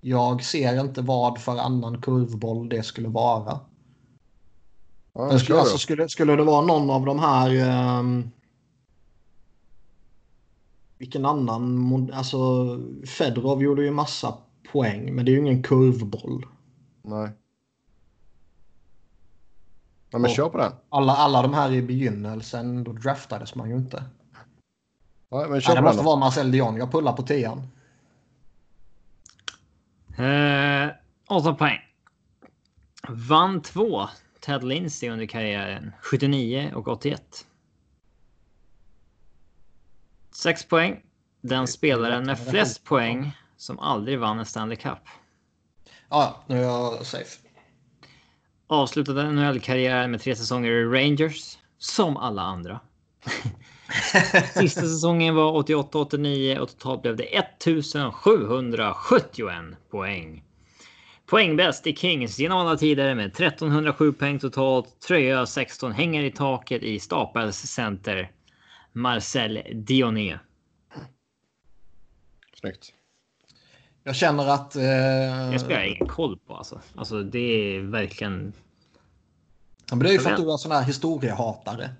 Jag ser inte vad för annan kurvboll det skulle vara. Ja, Men skulle, alltså, skulle, skulle det vara någon av de här... ehm, vilken annan... Alltså Fedorov gjorde ju massa poäng men det är ju ingen kurvboll. Nej. Ja, men kör på den. Alla, alla de här i begynnelsen, då draftades man ju inte. Ja, men Nej, kör det på måste den. vara Marcel Dion. Jag pullar på tian. Eh, 8 poäng. Vann två Ted Lindsay under karriären. 79 och 81. 6 poäng. Den spelaren med flest poäng som aldrig vann en Stanley Cup. Ja, nu är jag safe. Avslutade NHL-karriär med tre säsonger i Rangers. Som alla andra. (laughs) Sista säsongen var 88-89 och totalt blev det 1771 poäng. Poängbäst i Kings genom alla tider med 1307 poäng totalt. Tröja 16 hänger i taket i Stapels center. Marcel Dioné. Snyggt. Jag känner att... Eh, Det spelar jag ingen koll på alltså. Alltså det är verkligen. Ja, men det är ju för att du är en sån här historiehatare.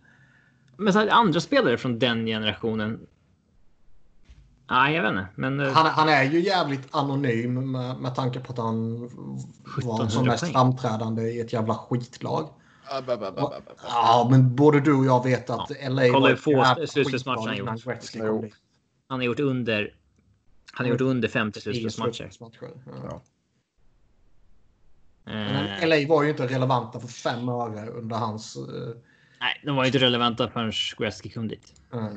Men så här, andra spelare från den generationen. Nej, jag vet inte, men. eh, Han, han är ju jävligt anonym med, med tanke på att han var som 1700 mest framträdande i ett jävla skitlag. Ah. Ja, men både du och jag vet att LA kolla hur få slutspelsmatcher han gjort. Han har gjort under. Han har gjort under 50 I slutspelsmatcher. slutspelsmatcher, Ja. Ja. Men Eh, LA var ju inte relevanta för fem öre under hans... eh, nej, de var ju inte relevanta förrän Gretzky kom dit. eh,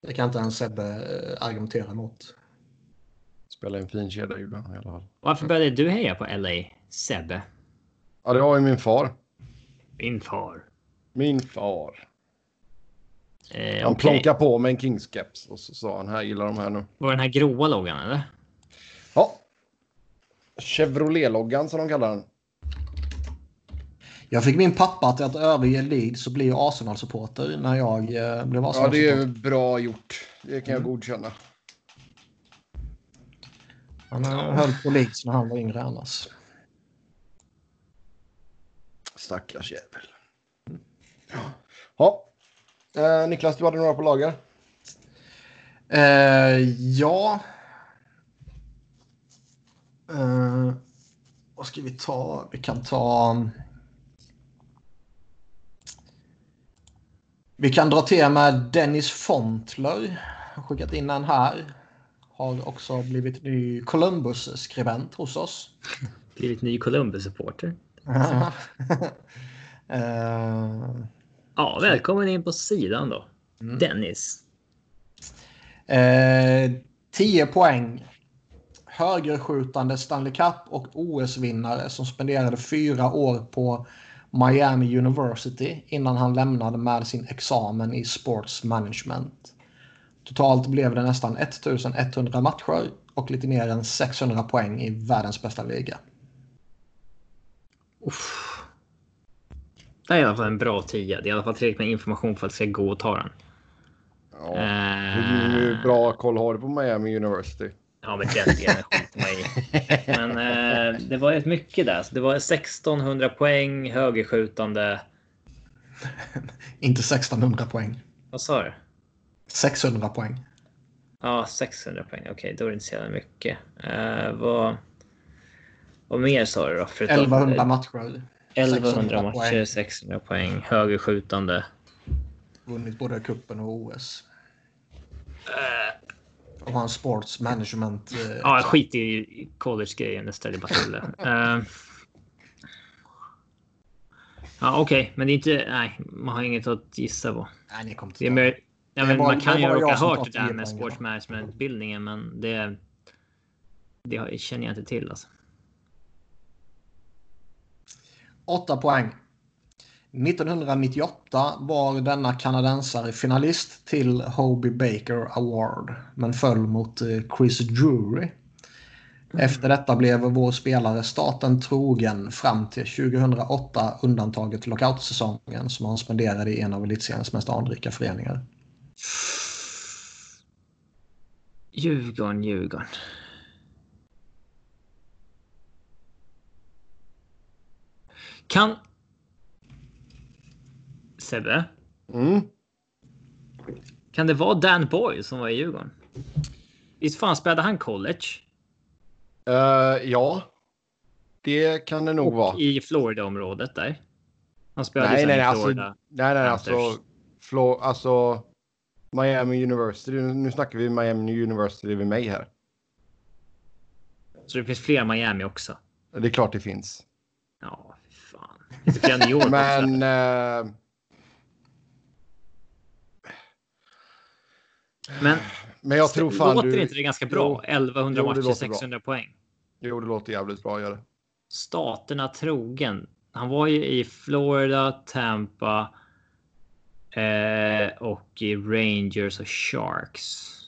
det kan inte ens Sebbe eh, argumentera mot. Spelar en fin kedja i alla fall. Varför började du heja på LA, Sebbe? Ja, det har ju min far. Min far. Min far. Eh, Han okej. plonkade på med en Kings-keps och så sa han här gillar de här nu. Var den här gråa loggan eller? Ja. Chevrolet-loggan som de kallar den. Jag fick min pappa till att överge Leeds och bli Arsenal-supporter när jag eh, blev Ja, Arsenal-supporter. det är bra gjort. Det kan jag Mm. godkänna. Han eh, höll på Leeds när han var yngre annars. Stackars jävel. Ja. Eh, Niklas, du hade några på lager? Eh, ja. Eh, vad ska vi ta? Vi kan ta... Vi kan dra till med Dennis Fontler. Har skickat in en här. Har också blivit ny Columbus-skribent hos oss. (laughs) Blivit ny Columbus-supporter. (laughs) Eh, Ja, välkommen in på sidan då. Mm. Dennis. 10 poäng. Högerskjutande Stanley Cup och OS-vinnare som spenderade fyra år på Miami University innan han lämnade med sin examen i Sports Management. Totalt blev det nästan 1100 matcher och lite mer än 600 poäng i världens bästa liga. Uff. Det är i alla fall en bra tia. Det är i alla fall tillräckligt med information för att det ska gå och ta den. Ja. Hur bra koll har du på Miami University? Ja, men delen skiter man i. Men eh, det var rätt mycket där. Så det var 1600 poäng högerskjutande. (laughs) Inte 1600 poäng. Vad sa du? 600 poäng. Ja, 600 poäng. Okej, då är det inte så jävla mycket. Eh, vad, vad mer sa du då? Förutom- 1100 matcher. 1100 600 matcher, poäng. 600 poäng, högerskjutande. Vunnit både kuppen och OS. Eh, Och har en sports management. eh, ja, jag skiter i college-grejen. Det ställer bara till det. Eh, ja, okej, men det är inte. Nej, man har inget att gissa på. Nej, ni kommer Det är inte mer, ja, men var- man det kan ju jag råka ha hört det där 10 med sports management-utbildningen, men det, det känner jag inte till. Alltså. 8 poäng. 1998 var denna kanadensare finalist till Hobie Baker Award men föll mot eh, Chris Drury. Efter detta blev vår spelare staten trogen fram till 2008 undantaget lockoutsäsongen som han spenderade i en av elitseriens mest anrika föreningar. Djurgården, Djurgården. Kan... Sebbe? Mm. Kan det vara Dan Boyle som var i Djurgården? Visst fan spelade han college? Eh, ja, det kan det nog Och vara. i Florida-området där? Han spelade Nej, nej, i nej, alltså, Florida. nej, nej, alltså. Flo, alltså Miami University. Nu snackar vi Miami University vid mig här. Så det finns fler Miami också? Det är klart det finns. Ja, fy fan. Det finns fler New York också. Men... Men men jag tror fan låter du... inte det ganska bra? Jo, 1100 jo, det matcher, låter bra. 600 poäng. Jo, det låter jävligt bra. Gör det. Staterna trogen. Han var ju i Florida, Tampa eh, och i Rangers och Sharks.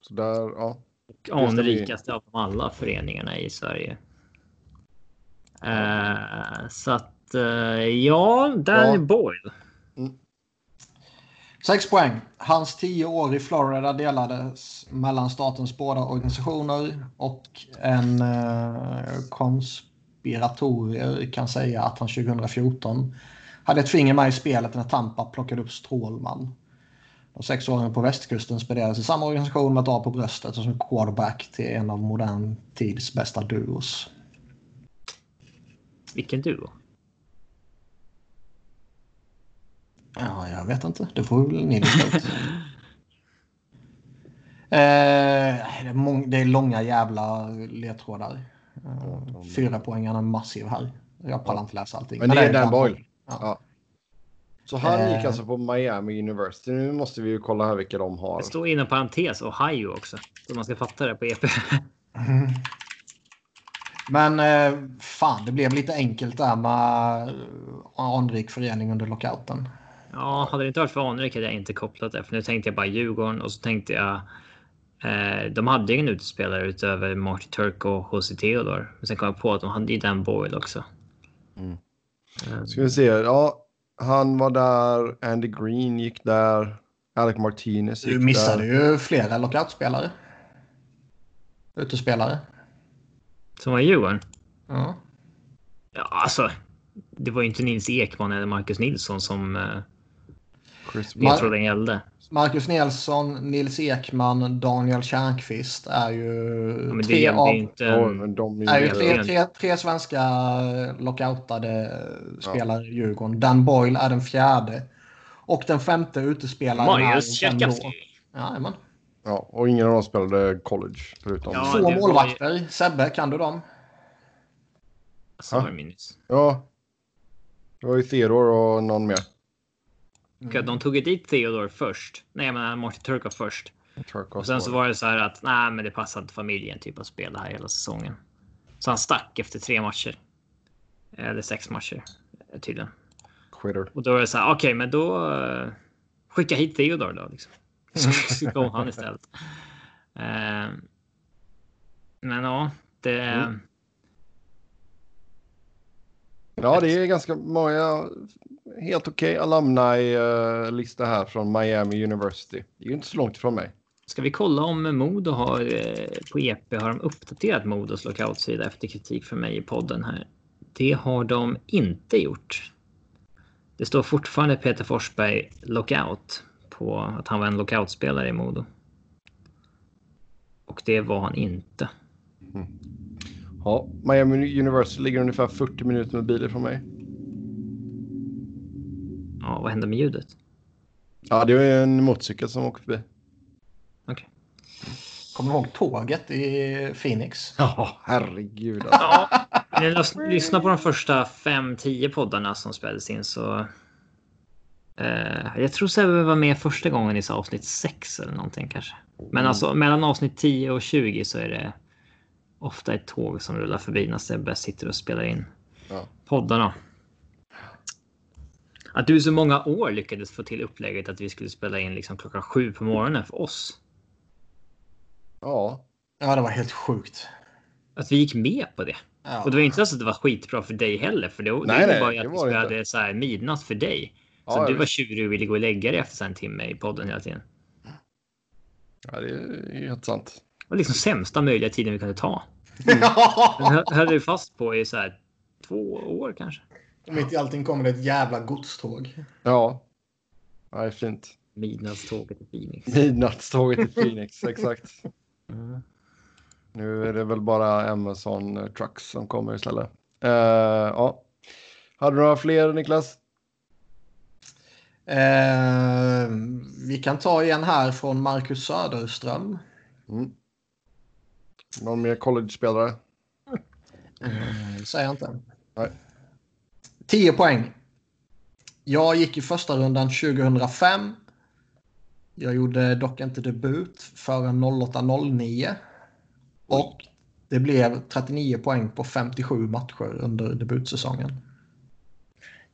Så där, ja. Och anrikaste av alla föreningarna i Sverige. Eh, så att eh, ja, Danny Ja. Boyle. 6 poäng. Hans 10 år i Florida delades mellan statens båda organisationer och en eh, konspiratorier kan säga att han 2014 hade ett finger med i spelet när Tampa plockade upp Strålman. De sex åren på västkusten spenderades i samma organisation med ett A på bröstet och som quarterback till en av modern tids bästa duos. Vilken duo. Ja, jag vet inte. Det får väl ni lista ut. (laughs) Eh, det, är mång- det är långa jävla ledtrådar. Eh, fyra poängarna är massiv här. Jag pallar inte läsa allting. Men det är Dan Boyle. Ja. Ja. Så han Eh. gick alltså på Miami University. Nu måste vi ju kolla här vilka de har. Det står inom parentes Ohio också. Så man ska fatta det på EP. Men eh, fan, det blev lite enkelt där med eh, anrik förening under lockouten. Ja, hade det inte varit för Anrik hade jag inte kopplat det. För nu tänkte jag bara Djurgården och så tänkte jag. Eh, de hade ju ingen utespelare utöver Marty Turk och HC Theodore. Men sen kom jag på att de hade ju Dan Boyle också. Mm. Eh, Ska vi se. Ja, han var där. Andy Green gick där. Alec Martinez gick Du missade där. ju flera lockoutspelare. Utespelare. Som var i Djurgården. Ja. Ja, alltså. Det var ju inte Nils Ekman eller Marcus Nilsson som Chris Ma- ledtråden gällde. Marcus Nilsson, Nils Ekman, Daniel Tjärnqvist är ju Ja, tre, av, ju inte. Är ju tre, tre, tre svenska lockoutade spelare i Djurgården. Dan Boyle är den fjärde. Och den femte utespelaren Marius är då- Jajamän. Ja, och ingen av dem spelade college förutom. Ja, Två var ju- målvakter. Sebbe, kan du dem? Så var det minus. Ja. Det var ju Theodore och någon mer. Och De tog ju dit Theodore först. Nej, jag menar Marty Turk var först. Turkos Och sen så var det så här att nej, men det passar inte familjen typ att spela här hela säsongen. Så han stack efter tre matcher. Eller sex matcher tydligen. Quitter. Och då är det så här. Okej, men då uh, skicka hit Theodore då liksom. Så (laughs) kom han istället. Eh, men ja, det... Mm. Ja, det är ganska många helt okej okay alumni-lista här från Miami University. Det är ju inte så långt ifrån mig. Ska vi kolla om Modo har eh, på EP har de uppdaterat Modos lockoutsida efter kritik från mig i podden här. Det har de inte gjort. Det står fortfarande Peter Forsberg lockout på att han var en lockoutspelare i Modo. Och det var han inte. Mm. Ja, Miami University ligger ungefär 40 minuter med bil från mig. Ja, vad hände med ljudet? Ja, det är en motorcykel som åker förbi. Okej. Okay. Kommer du ihåg tåget i Phoenix? Ja, herregud. Alltså. Ja, när jag lyssnar på de första 5-10 poddarna som spelades in så... Eh, jag tror Sebbe var med första gången i avsnitt 6 eller någonting kanske. Men mm. alltså mellan avsnitt 10 och 20 så är det ofta ett tåg som rullar förbi när Sebbe sitter och spelar in ja. poddarna. Att du så många år lyckades få till upplägget att vi skulle spela in liksom klockan sju på morgonen för oss. Ja. Ja, det var helt sjukt. Att vi gick med på det. Ja. Och det var inte så att det var skitbra för dig heller. För det, nej, det var bara att vi spelade så här midnatt för dig. Så ja, du var tjurig och ville gå och lägga dig efter en timme i podden hela tiden. Ja, det är helt sant. Det var liksom sämsta möjliga tiden vi kunde ta. (laughs) Mm. Ja. höll du fast på i så här två år kanske. Och mitt i allting kommer det ett jävla godståg. Ja. Ja, det är fint. Midnattståget i Phoenix. Midnattståget i (laughs) Phoenix, exakt. Mm. Nu är det väl bara Amazon Trucks som kommer istället. Uh, ja. Hade du några fler Niklas? Uh, vi kan ta igen här från Marcus Söderström. Mm. Någon mer college-spelare? Mm, säger jag inte. Nej. 10 poäng. Jag gick i första rundan 2005. Jag gjorde dock inte debut förrän 08.09. Och det blev 39 poäng på 57 matcher under debutsäsongen.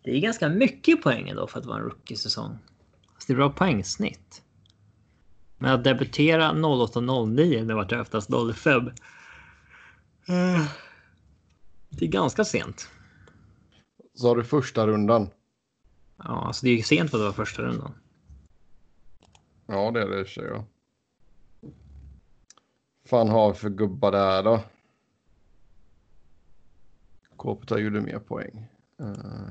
Det är ganska mycket poäng ändå för att vara en rookie-säsong. det är bra poängsnitt. Men att debutera 08.09 det vart oftast 05. Det är ganska sent. Så har du första rundan. Ja, alltså det är ju sent för att det var första rundan. Ja, det är det i sig. Ja. fan har vi för gubbar där då? Kåpeta gjorde mer poäng. Uh...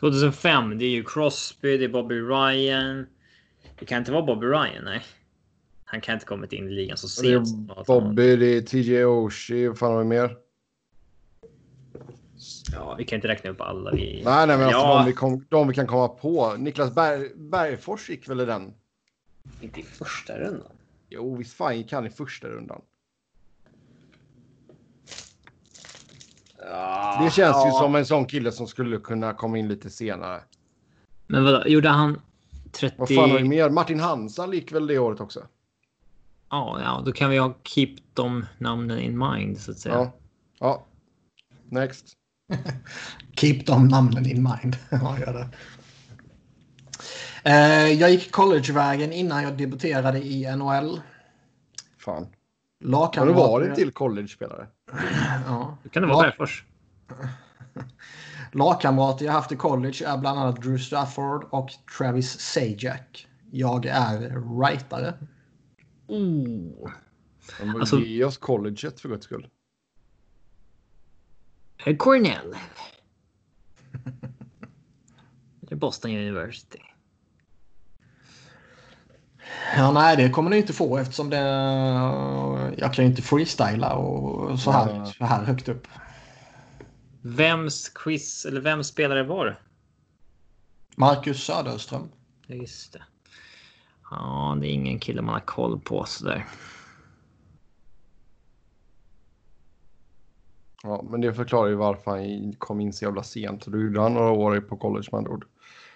2005, det är ju Crosby, det är Bobby Ryan. Det kan inte vara Bobby Ryan, nej. Han kan inte kommit in i ligan så sent. Det är Bobby, det är TJ Oshie, vad fan har vi mer? Ja, vi kan inte räkna upp alla. Vi... Nej, nej, men alltså de, vi kom, de vi kan komma på. Niklas Berg, Bergfors gick väl i den? Inte i första rundan. Jo, visst fan gick han i första rundan. Ja, det känns ja. ju som en sån kille som skulle kunna komma in lite senare. Men vad gjorde han 30... Vad fan har vi mer? Martin Hansa gick väl det året också? Ja, ja, då kan vi ha keep de namnen in mind så att säga. Ja, ja. Next. (laughs) Keep de namnen in mind. (laughs) ja, gör det. Eh, jag gick collegevägen innan jag debuterade i NHL. Fan. Har du varit till college-spelare? (clears throat) ja. Det kan det vara Bergfors. (laughs) Lagkamrater jag haft i college är bland annat Drew Stafford och Travis Sajak. Jag är rightare. Oh. Alltså, ge oss colleget för guds skull. Cornell. Eller Boston University. Ja, nej, det kommer ni inte få eftersom det... Jag kan ju inte freestyla och så här, ja. så här högt upp. Vems quiz eller vems spelare var det? Marcus Söderström. Just det. Ja, det är ingen kille man har koll på sådär. Ja, men det förklarar ju varför han kom in så jävla sent. Då gjorde han några år på college med andra ord.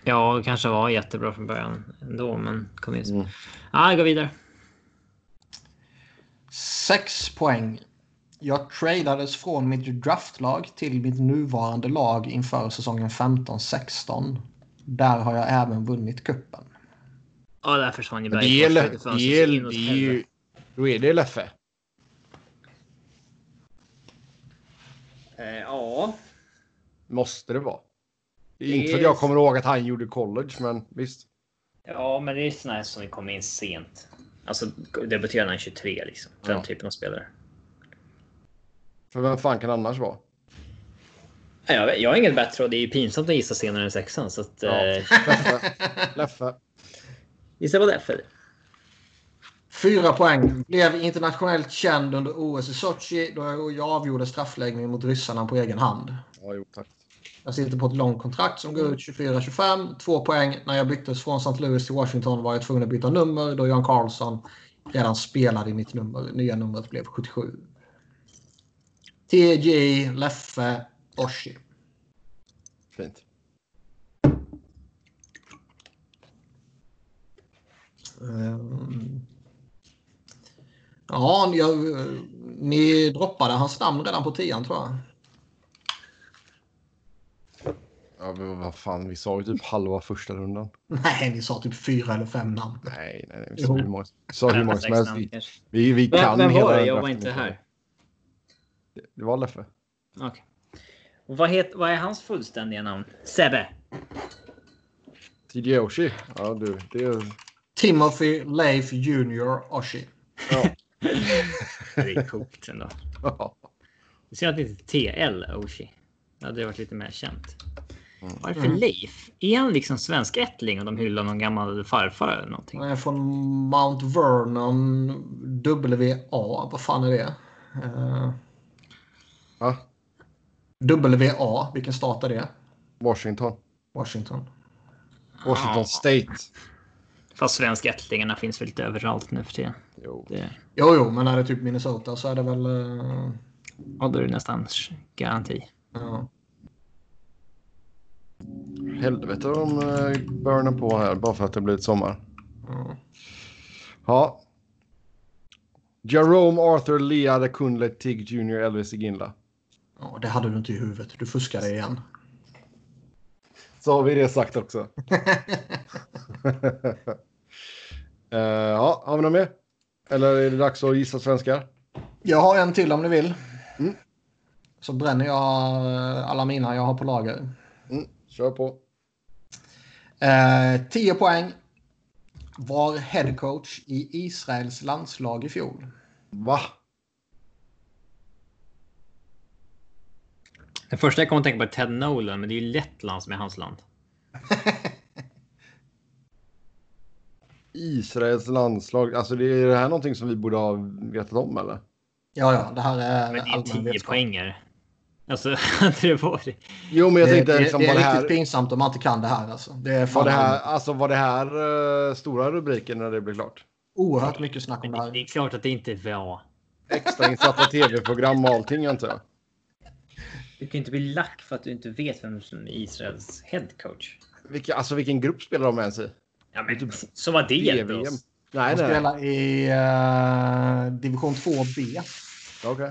Ja, det kanske var jättebra från början ändå, men kom in. Mm. Ja, jag går vidare. Sex poäng. Jag tradades från mitt draftlag till mitt nuvarande lag inför säsongen 15-16. Där har jag även vunnit kuppen. Ja, där försvann ju Bergfors. Det är, det är, det är ju... Då är det Leffe. Eh, ja, Måste det vara. Det är inte för att jag kommer ihåg att han gjorde college, men visst. ja, men det är såna som kommer in sent. Alltså debuterade han är 23 liksom. Den Ja. typen av spelare. För vem fan kan det annars vara? Jag, jag har inget bättre och det är ju pinsamt att gissa senare än sexan. Så att, Ja. eh, Leffe. Leffe. gissa är för. Fyra poäng. Blev internationellt känd under OS i Sochi då jag avgjorde straffläggningen mot ryssarna på egen hand. Ja, jo, tack. Jag sitter på ett långt kontrakt som går ut 24-25. Två poäng. När jag byttes från St. Louis till Washington var jag tvungen att byta nummer då Jan Carlson redan spelade i mitt nummer. Nya numret blev 77. TJ, Leffe, Oshie. Fint. Ehm. Ja, jag, ni droppade hans namn redan på tian tror jag. Ja, men vad fan, vi sa ju typ halva första rundan. Nej, ni sa typ fyra eller fem namn. Nej, nej, nej. Vi sa Jo. hur många, vi sa hur många som helst. Vi, vi, vi kan Vem, vem hela var det? Jag var inte här. Det var Leffe. Okej. Och vad, het, vad är hans fullständiga namn? Sebbe. TJ Oshie. Ja, du. Det är... Timothy Leif Junior Oshie. Ja. Det är coolt ändå. Det ser att det inte är TL Oshi. Det hade varit lite mer känt. Varför Mm. Leif? Är han liksom svensk ättling och de hyllar någon gammal farfar eller någonting? Han är från Mount Vernon WA. Vad fan är det? Uh, ja. WA. Vilken stat är det? Washington. Washington. Washington. State. Fast svenskättlingarna finns väl lite överallt nu för tiden. Jo. Det, Jo, jo, men är det typ Minnesota så är det väl... eh, ja, då är det nästan garanti. ja. Helvete de uh, burnar på här bara för att det blivit sommar. Ja. Ja. Jerome Arthur Lea de Kunle Tig Jr. Elvis Iginla. ja, det hade du inte i huvudet. Du fuskade igen. Så har vi det sagt också. (laughs) Eh, ja, har vi något mer? Eller är det dags att gissa svenskar? Jag har en till om ni vill. Mm. Så bränner jag eh, alla mina jag har på lager. Mm, kör på. Eh, 10 poäng. Var headcoach i Israels landslag i fjol. Va? Det första jag kommer att tänka på är Ted Nolan, men det är ju Lettland som är hans land. (laughs) Israels landslag. Alltså det är det här någonting som vi borde ha vetat om eller? Ja, ja, det här är Men det är allmän 10 vetskap. poänger. Alltså, (laughs) hade det varit... Jo, men jag tänkte det, liksom det är det riktigt här... pinsamt om man inte kan det här. Alltså. Det är Var fan det här, alltså var det här eh, stora rubriken när det blev klart? oerhört mycket snack om det det, det här. är klart att det inte var. Extrainsatta tv-program och allting antar jag. Du kan ju inte bli lack för att du inte vet vem som är Israels headcoach. Vilka, alltså vilken grupp spelar de ens i? Ja, men så var det hjälpte VM? oss. Nej, De nej. spelar i eh, division 2B. Okej.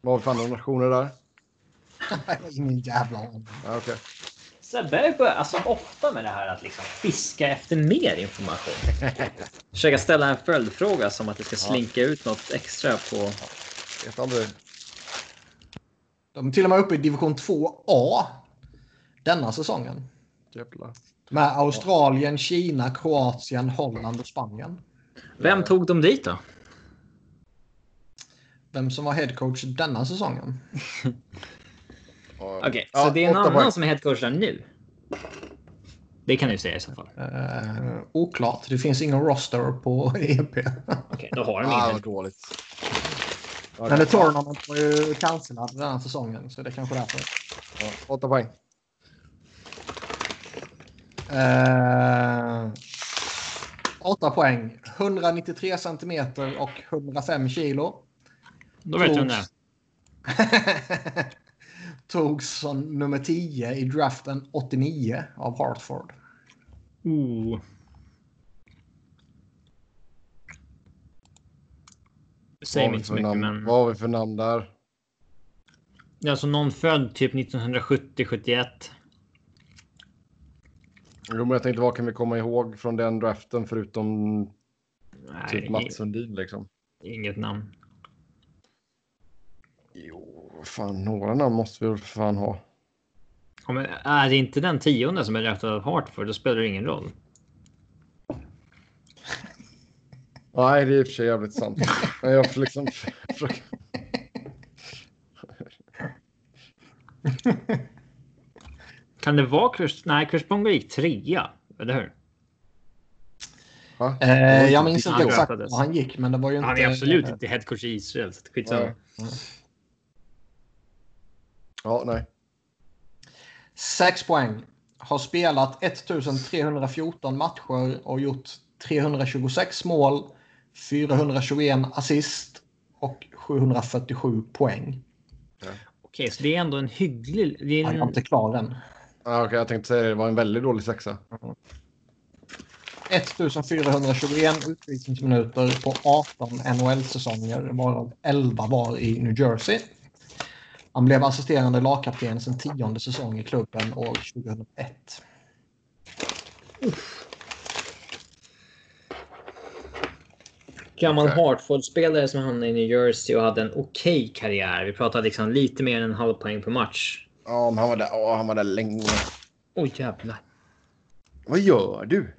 Vad har vi för andra nationer där? (laughs) Ingen jävla aning. Ja, Okej. Sebbe börjar alltså ofta med det här att liksom fiska efter mer information. (laughs) Försöka ställa en följdfråga som att det ska slinka ut något extra på... Vet aldrig. De är till och med uppe i division 2A denna säsongen. Jävlar. Med Australien, Kina, Kroatien, Holland och Spanien. Vem tog dem dit då? Vem som var headcoach denna säsongen? (laughs) Okej, ja, så det är en annan poäng. som är headcoach där nu? Det kan du säga i så fall. Eh, oklart. Det finns ingen roster på EP. Okej, då har de Ah, ingen. vad dåligt. Men The Tournament var ju cancelad den här säsongen. Så det är kanske är därför. Ja, åtta poäng. Eh, åtta poäng. 193 centimeter och 105 kilo. Då vet du vem det är. (laughs) Togs som nummer 10 i draften 89 av Hartford. Oh. Säger har vi inte så mycket, namn- men... Vad har vi för namn där? Det är alltså någon född typ 1970-71. Jo, men jag tänkte vad kan vi komma ihåg från den draften förutom typ Nej, Mats Sundin liksom? inget namn. Jo, fan, några namn måste vi väl för fan ha. Ja, men är det inte den tionde som är rättad av Hartford, då spelar det ingen roll. Nej, det är i och för sig jävligt sant. Men jag får liksom försöka... Kan det vara Chris? Nej, Chris Bonga gick trea, eller hur? Eh, jag minns inte Han exakt var han gick, men det var ju inte... Han är absolut inte headcoach i Israel, så skitsamma. Nej. Ja, nej. Sex poäng. Har spelat 1314 matcher och gjort 326 mål, 421 assist och 747 poäng. Okej, så det är ändå en hygglig... Det är Han är en, inte klar än. Ah, Okej, jag tänkte säga det. Det var en väldigt dålig sexa. 1421 utvisningsminuter på 18 NHL-säsonger, varav 11 var i New Jersey. Han blev assisterande lagkapten sin tionde säsong i klubben år 2001. Gammal. Hartford-spelare som hamnade i New Jersey och hade en okej karriär. Vi pratar liksom lite mer än en halv poäng per match. Ja, men han var där, ja, han var där länge. Oj jävlar. Vad gör du?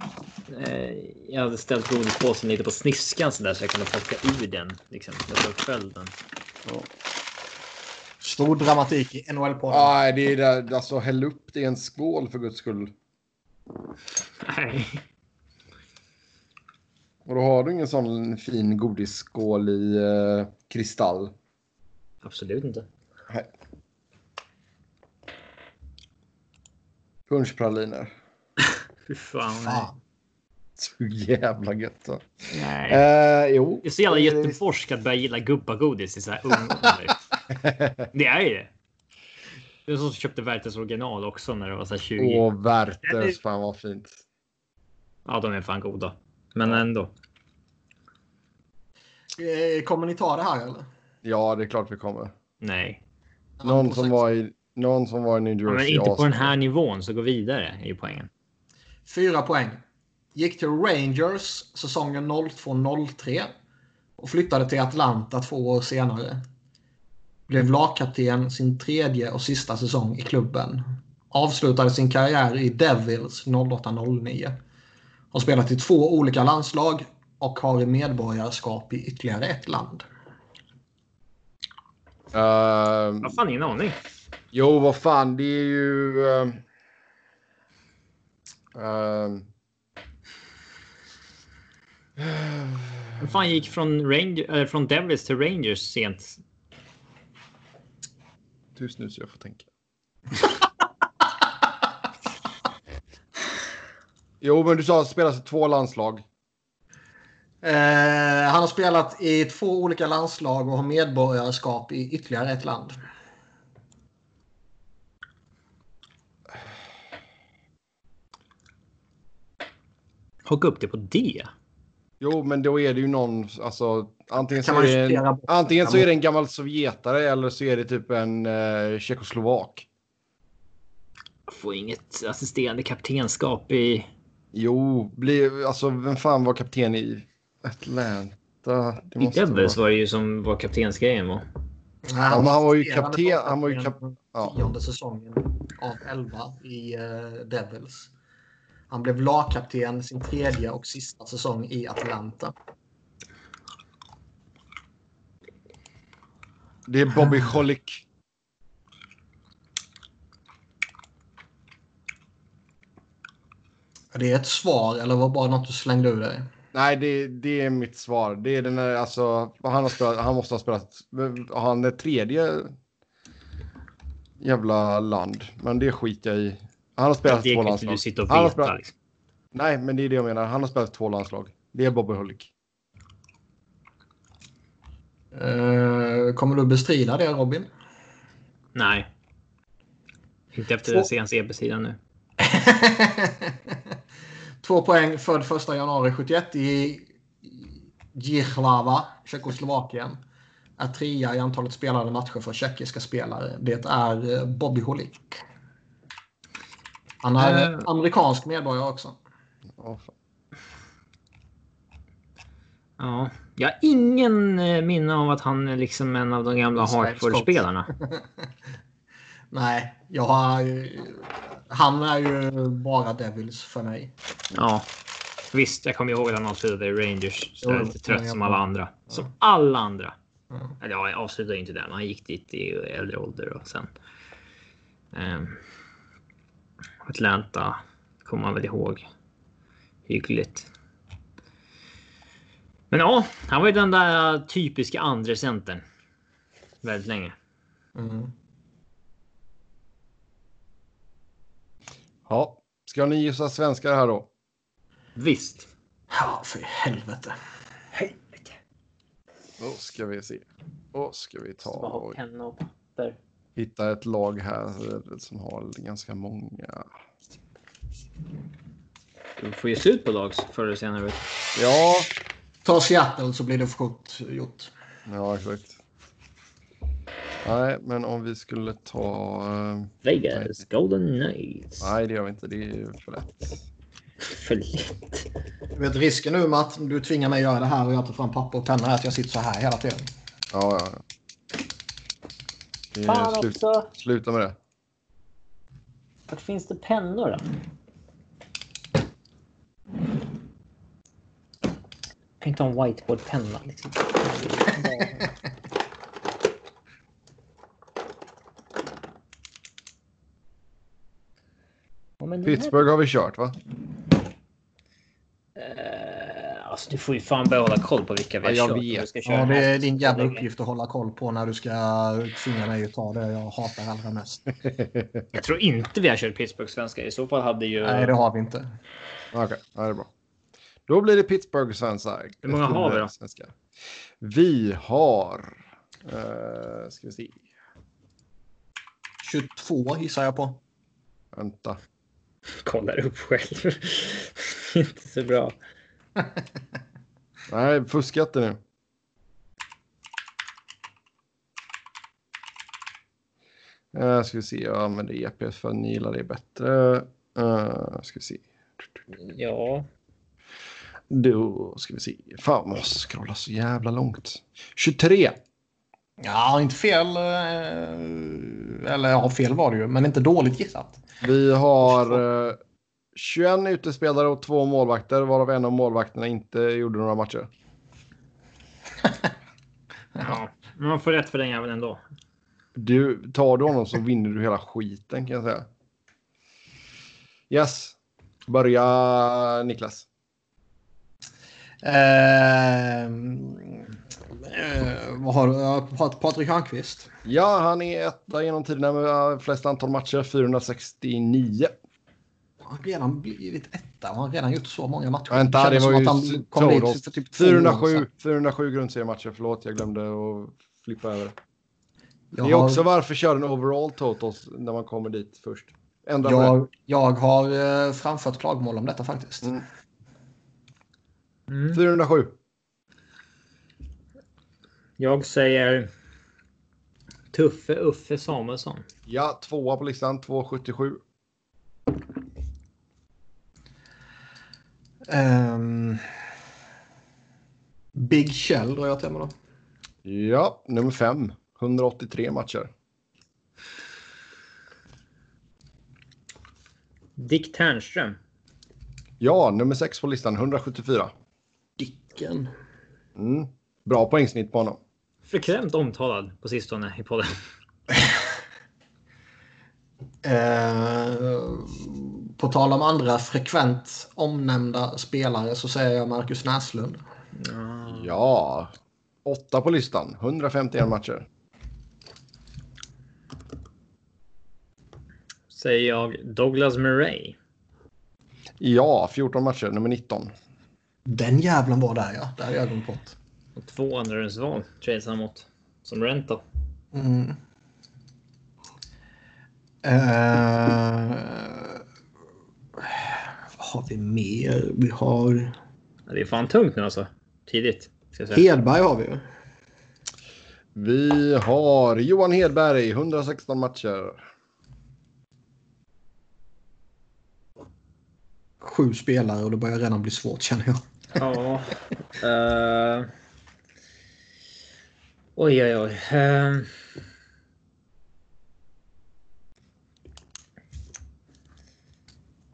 Eh, Jag hade ställt godispåsen lite på sniskan så där så jag kunde plocka ur den. Liksom, jag tog själv den. Stor dramatik i NHL-podden. Nej, det är där, alltså häll upp det i en skål för guds skull. Nej. Och då har du ingen sån fin godisskål i eh, kristall. Absolut inte. Nej. Punschpraliner. (laughs) Fy fan. Fan. Så jävla gött. då. Nej. Eh, jo. Det är så jävla göteborgskt att börja gilla gubbagodis i så här ung ålder. (laughs) Det är ju det. Det är som köpte Werthers original också när det var så här 20. Åh, Werthers. Fan vad fint. Ja, de är fan goda. Men ändå. Eh, Kommer ni ta det här eller? Ja, det är klart vi kommer. Nej. Någon som var i, någon som var i New Ja, men Jersey. inte på den här nivån så gå vidare ju poängen. Fyra poäng. Gick till Rangers säsongen 02-03 och flyttade till Atlanta två år senare. Blev lagkapten sin tredje och sista säsong i klubben. Avslutade sin karriär i Devils 08-09. Har spelat i två olika landslag och har medborgarskap i ytterligare ett land. Eh, Jag har fan ingen aning. jo, vad fan, det är ju... Uh, Vem fan gick från, Ranger, äh, från Devils till Rangers sent? Tyst nu så jag får tänka. (laughs) jo, men du sa att det spelas i två landslag. Eh, han har spelat i två olika landslag och har medborgarskap i ytterligare ett land. Hugga upp det på det. Jo, men då är det ju någon, alltså antingen så är en, bort- antingen så är det en gammal sovjetare eller så är det typ en uh, tjeckoslovak. Jag får inget assisterande kaptenskap i... Jo, bli, alltså vem fan var kapten i Atlanta? Det I måste Devils vara. var det ju som var kaptensgrejen. Nej, Ja, men han var ju kapten- han var ju lagkapten ja. Tionde säsongen av 11 i eh, Devils. Han blev lagkapten sin tredje och sista säsong i Atlanta. Det är Bobby Cholik. Det är ett svar eller var det bara något du slängde ur dig? Nej, det, det är mitt svar. Det är den här, alltså, han, har spelat, han måste ha spelat, han är tredje jävla land. Men det skiter jag i. Han har spelat Det två landslag. och Han har veta. spelat, Liksom. nej, men det är det jag menar. Han har spelat två landslag. Det är Bobby Hulik. Eh, kommer du bestrida det Robin? Nej. Inte efter Två- den senaste EB-sidan nu. (laughs) Två poäng född 1 januari 71 i Jihlava, Tjeckoslovakien. Är trea i antalet spelade matcher för tjeckiska spelare. Det är eh, Bobby Holik. Han är Eh. amerikansk medborgare också. Ja, fan. Ja, Jag har ingen eh, minne av att han är liksom en av de gamla Hartford-spelarna. (laughs) (laughs) Nej, jag har... Han är ju bara Devils för mig. Ja, visst. Jag kommer ihåg att han avslutade i Rangers. Så jag är lite trött som alla andra. Som alla andra. Ja. Eller ja, jag avslutade inte där. men Han gick dit i äldre ålder och sen. ehm, Atlanta kommer man väl ihåg. Hyggligt. Men ja, han var ju den där typiska andra centern. Väldigt länge. Mm. Ja, ska ni gissa svenskar här då? Visst. Ja, för helvete. Helvete. Då ska vi se. Då ska vi ta och hitta ett lag här som har ganska många. Du får ju slut på lag förr eller senare. Ja, Ta Seattle så blir det fort gjort. ja exakt. Nej, men om vi skulle ta... eh, Vegas Golden Knights. Nej, det gör vi inte. Det är för lätt. För lätt. Du vet risken nu med att du tvingar mig göra det här och jag tar fram papper och penna är att jag sitter så här hela tiden. Ja, ja. Fan slut, också. sluta med det. Vart finns det pennor då? Jag kan inte ha en whiteboardpenna. Liksom. (laughs) men Pittsburgh har vi kört, va? Eh, alltså, du får ju fan börja hålla koll på vilka vi har Ja, jag kört. vet. du ska köra Ja, det är din jävla uppgift att hålla koll på när du ska tvinga mig att ta det jag hatar allra mest. (laughs) Jag tror inte vi har kört Pittsburgh svenska. I så fall hade ju... Nej, det har vi inte. Okej, ja, det är bra. Då blir det Pittsburgh svenskar. Hur många har vi då? Svenskar. Vi har... Uh, ska vi se. 22 gissar jag på. Vänta. (laughs) kollar upp själv. (laughs) inte så bra. (laughs) Nej, fuskat det nu. Uh, ska vi se, jag använder EPS för att ni gillar det bättre. Uh, ska vi se. Ja. Då ska vi se. Fan, man måste scrolla så jävla långt. 23. Ja, inte fel. eh, Eller ja, fel var det ju, men inte dåligt gissat. Vi har uh, 21 utespelare och två målvakter, varav en av målvakterna inte gjorde några matcher. (laughs) ja. Men man får rätt för den jäveln ändå. Du, tar du honom så vinner du hela skiten kan jag säga. Yes. Börja Niklas. Ehm, eh, vad har Pat- Patrik Hörnqvist. Ja, han är etta genom tiderna med flest antal matcher, 469. Han har redan blivit etta. Han har redan gjort så många matcher. Vänta, det kändes var ju han kom dit för typ två år 407, sedan. 407 grundseriematcher, förlåt jag glömde att flippa över. Jag Det är har- också varför kör en overall totals när man kommer dit först. Ändra det. Jag, jag har eh, framfört klagomål om detta faktiskt. Mm. Mm. 407. Jag säger Tuffe Uffe Samuelsson. Ja, tvåa på listan, 277. Ehm, Big Kjell drar jag till med då. Ja, nummer fem. 183 matcher. Dick Ternström. Ja, nummer sex på listan, 174. Dicken. Mm. Bra poängsnitt på honom. Frekvent omtalad på sistone i podden. (laughs) Eh, på tal om andra frekvent omnämnda spelare så säger jag Marcus Näslund. Ja, åtta på listan, 151 matcher. Säger jag Douglas Murray. Ja, 14 matcher, nummer 19. Den jävlen var där ja. Där glömt bort. Och två andrarumsval trades han mot. Som rental. Mm. Eh, vad har vi mer? Vi har det är fan tungt nu alltså. Tidigt. Ska jag säga. Hedberg har vi ju. Vi har Johan Hedberg, 116 matcher. Sju spelare och det börjar redan bli svårt känner jag. Ja. (laughs) eh, Oj, oj, oj. Um...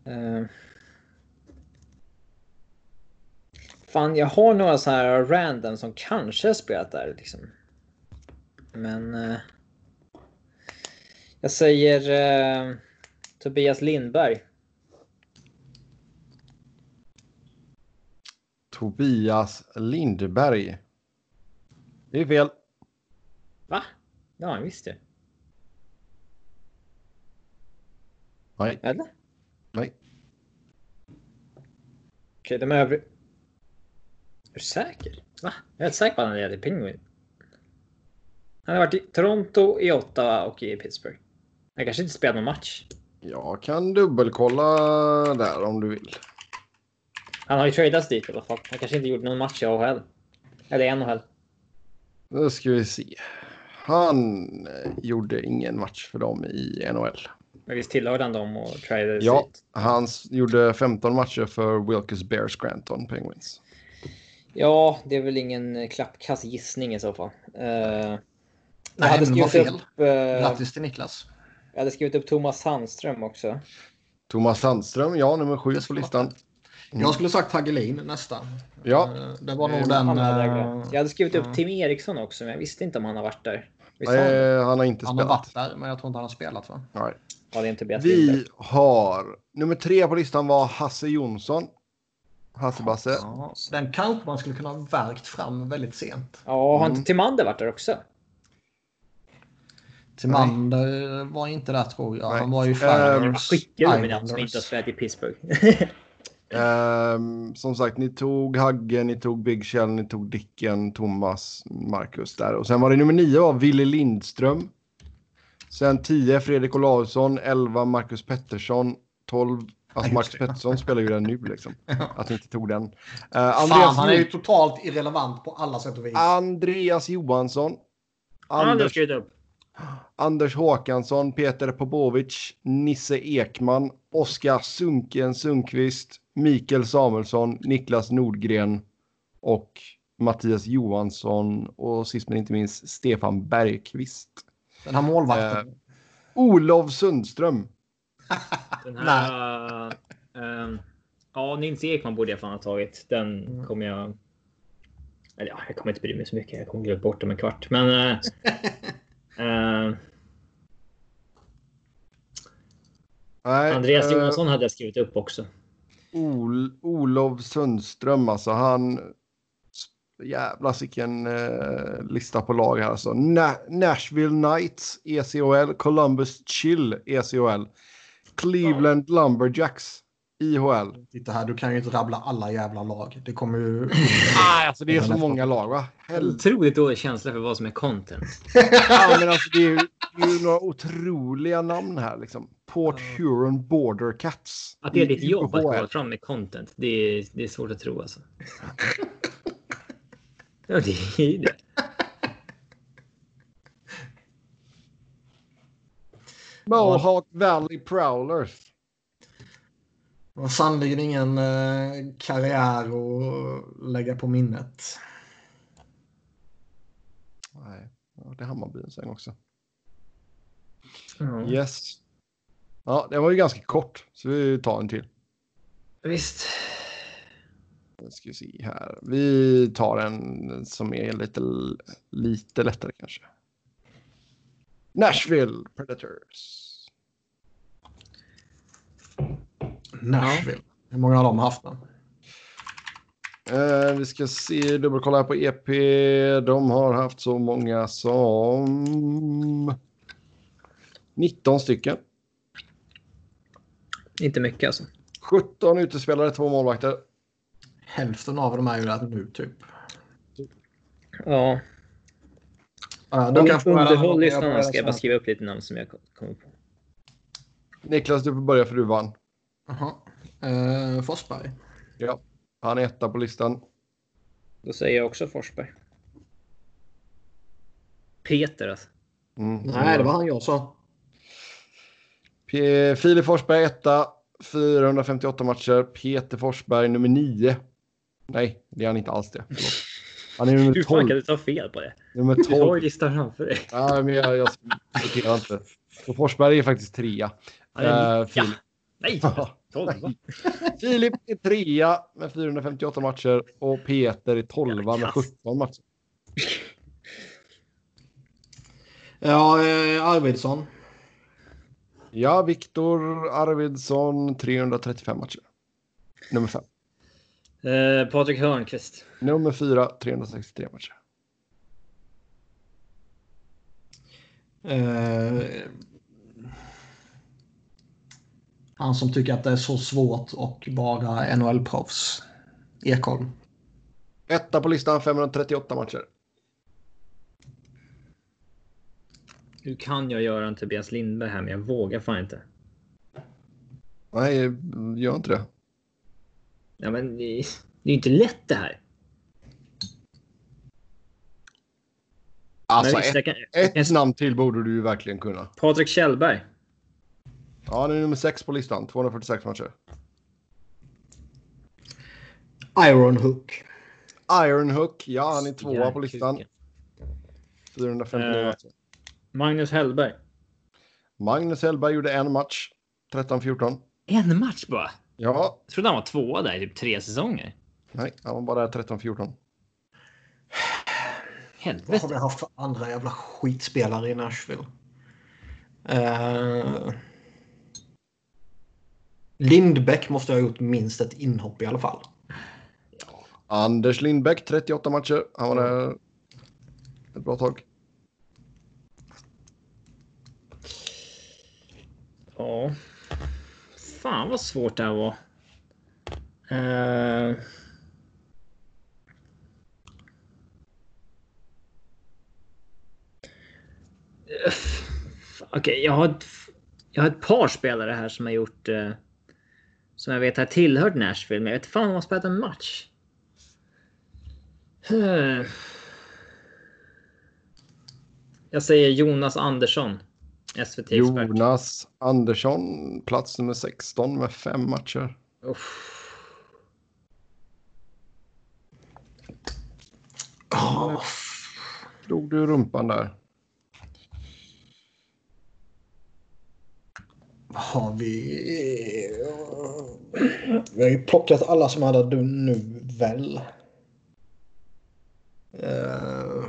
Uh... Fan, jag har några så här random som kanske har spelat där liksom. Men. Uh... jag säger uh... Tobias Lindberg. Tobias Lindberg. Det är fel. Ja, visst det. Nej, Eller? nej. Okej, de övriga. Är du säker? Va? Jag är helt säker på att han är i Penguin. Han har varit i Toronto, i Ottawa och i Pittsburgh. Han kanske inte spelat någon match. Jag kan dubbelkolla där om du vill. Han har ju tradats dit i alla fall. Han kanske inte gjort någon match i AHL. Eller i NHL. Nu ska vi se. Han eh, gjorde ingen match för dem i NHL. Men visst tillhörde han dem och tradades Ja, dit? han gjorde 15 matcher för Wilkes Bears Granton Penguins. Ja, det är väl ingen eh, klappkass gissning i så fall. Uh, jag Nej, hade men det var skrivit fel. upp, eh, Grattis till Niklas. jag hade skrivit upp Thomas Sandström också. Thomas Sandström, ja, nummer sju på listan. vara Jag skulle sagt Hagelin nästan. Ja. Det var nog Eh, den... Hade jag. Jag hade skrivit upp. Tim Eriksson också, men jag visste inte om han har varit där. Har han det? Nej, han har inte Han har spelat. varit där, men jag tror inte han har spelat va? Nej. Ja, det inte Tobias Lindberg. Vi har nummer tre på listan var Hasse Jonsson. Hasse Basse. Ja, den kanske man skulle kunna ha värkt fram väldigt sent. Ja, har Mm. inte Timander varit där också? Timander var inte där tror jag. Nej. Han var ju Ehm, Flyers. Skickade med den som inte har spelat i Pittsburgh. (laughs) Ehm, som sagt, ni tog Hagge, ni tog Big Shell, ni tog Dicken, Thomas, Marcus där. Och sen var det nummer nio var Ville Lindström. Sen 10 Fredrik Olausson, 11 Marcus Pettersson, 12 Alltså Marcus det. Pettersson spelar ju den nu liksom. (laughs) Att ni inte tog den. Uh, Fan, Andreas, han är ju totalt irrelevant på alla sätt och vis. Andreas Johansson. Anders. Anders Håkansson, Peter Popovic, Nisse Ekman, Oskar Sunken Sundqvist, Mikael Samuelsson, Niklas Nordgren och Mattias Johansson och sist men inte minst Stefan Bergqvist. Den här målvakten. Olof Sundström. (laughs) Den här... ehm, ja, Nils Ekman borde jag fan ha tagit. Den Mm. kommer jag... Eller ja, jag kommer inte bry mig så mycket. Jag kommer glömma bort om en kvart. Men... eh, (laughs) eh, Nej, Andreas eh, Johansson hade jag skrivit upp också. Ol, Olof Sundström, alltså han... Jävlar vilken eh, lista på lag här alltså. Na Nashville Knights, ECHL. Columbus Chill, ECHL. Cleveland Lumberjacks, IHL. Titta här, du kan ju inte rabbla alla jävla lag. Det kommer ju... (laughs) Nej, alltså det är så många lag va? Helvete. Otroligt dålig känsla för vad som är content. (laughs) Ja, men alltså det är, ju, det är ju några otroliga namn här liksom. Port Huron Border Cats. Att det är ditt jobb att komma fram med content. Det är, det är svårt att tro alltså. (laughs) Ja, det är ju det. Mohawk Valley Prowlers. Det var sannerligen ingen eh, karriär att lägga på minnet. Nej, det är Hammarby en sväng också. Ja. Yes. Ja, det var ju ganska kort, så vi tar en till. Visst. Nu ska vi se här. Vi tar en som är lite, lite lättare kanske. Nashville Predators. Nashville. Hur många har de haft då? Eh, vi ska se, dubbelkolla här på EP. De har haft så många som 19 stycken. Inte mycket alltså. 17 utespelare, två målvakter. Hälften av dem är ju där nu typ. Ja. Ja, får jag- underhåll jag lyssnarna ska jag bara skriva upp lite namn som jag kommer på. Niklas, du får börja för du vann. Jaha. Eh, Forsberg. Ja, han är etta på listan. Då säger jag också Forsberg. Peter alltså. Mm. Nej, det var han jag sa. P- Filip Forsberg etta, 458 matcher. Peter Forsberg nummer 9. Nej, det är han inte alls det. Förlåt. Han är nummer Hur fan kan 12. du ta fel på det? Nummer Du har 12. ju listan framför dig. Ja, men jag, jag inte. Så Forsberg är faktiskt trea. Det är- Filip. Nej! Tolva. (laughs) Filip är trea med 458 matcher och Peter är tolva med Kass. 17 matcher. (laughs) Ja, eh, Arvidsson. Ja, Viktor Arvidsson 335 matcher. Nummer fem. Eh, Patrik Hörnqvist. Nummer fyra 363 matcher. Eh, han som tycker att det är så svårt och bara NHL-proffs. Ekholm. Etta på listan 538 matcher. Nu kan jag göra en Tobias Lindberg här, men jag vågar fan inte. Nej, gör inte det. Ja, men det, är ju inte lätt det här. Alltså, visst, ett, kan, ett kan, namn till borde du ju verkligen kunna. Patrik Kjellberg. Ja, han är nummer sex på listan. 246 matcher. Iron Hook. Iron Hook. Ja, han är tvåa på listan. Järnkuken. 459 Eh. matcher. Magnus Hellberg. Magnus Hellberg gjorde en match. 13-14. En match bara. Ja, Jag trodde han var tvåa där i typ tre säsonger. nej, han var bara där 13-14. (sighs) Vad Helvete. har vi haft för andra jävla skitspelare i Nashville? Eh, Lindbäck måste ha gjort minst ett inhopp i alla fall. Anders Lindbäck 38 matcher. Han var där ett bra tag. Ja. Fan vad svårt det här var. Eh. Okej, jag har ett, jag har ett par spelare här som har gjort eh, som jag vet har tillhört Nashville, men jag vet fan om de har spelat en match. (sighs) Jag säger Jonas Andersson. SVT-expert. Jonas Andersson, plats nummer 16 med fem matcher. Uff. Oh, Drog du rumpan där? Har vi? Vi har ju plockat alla som hade du nu väl. Uh...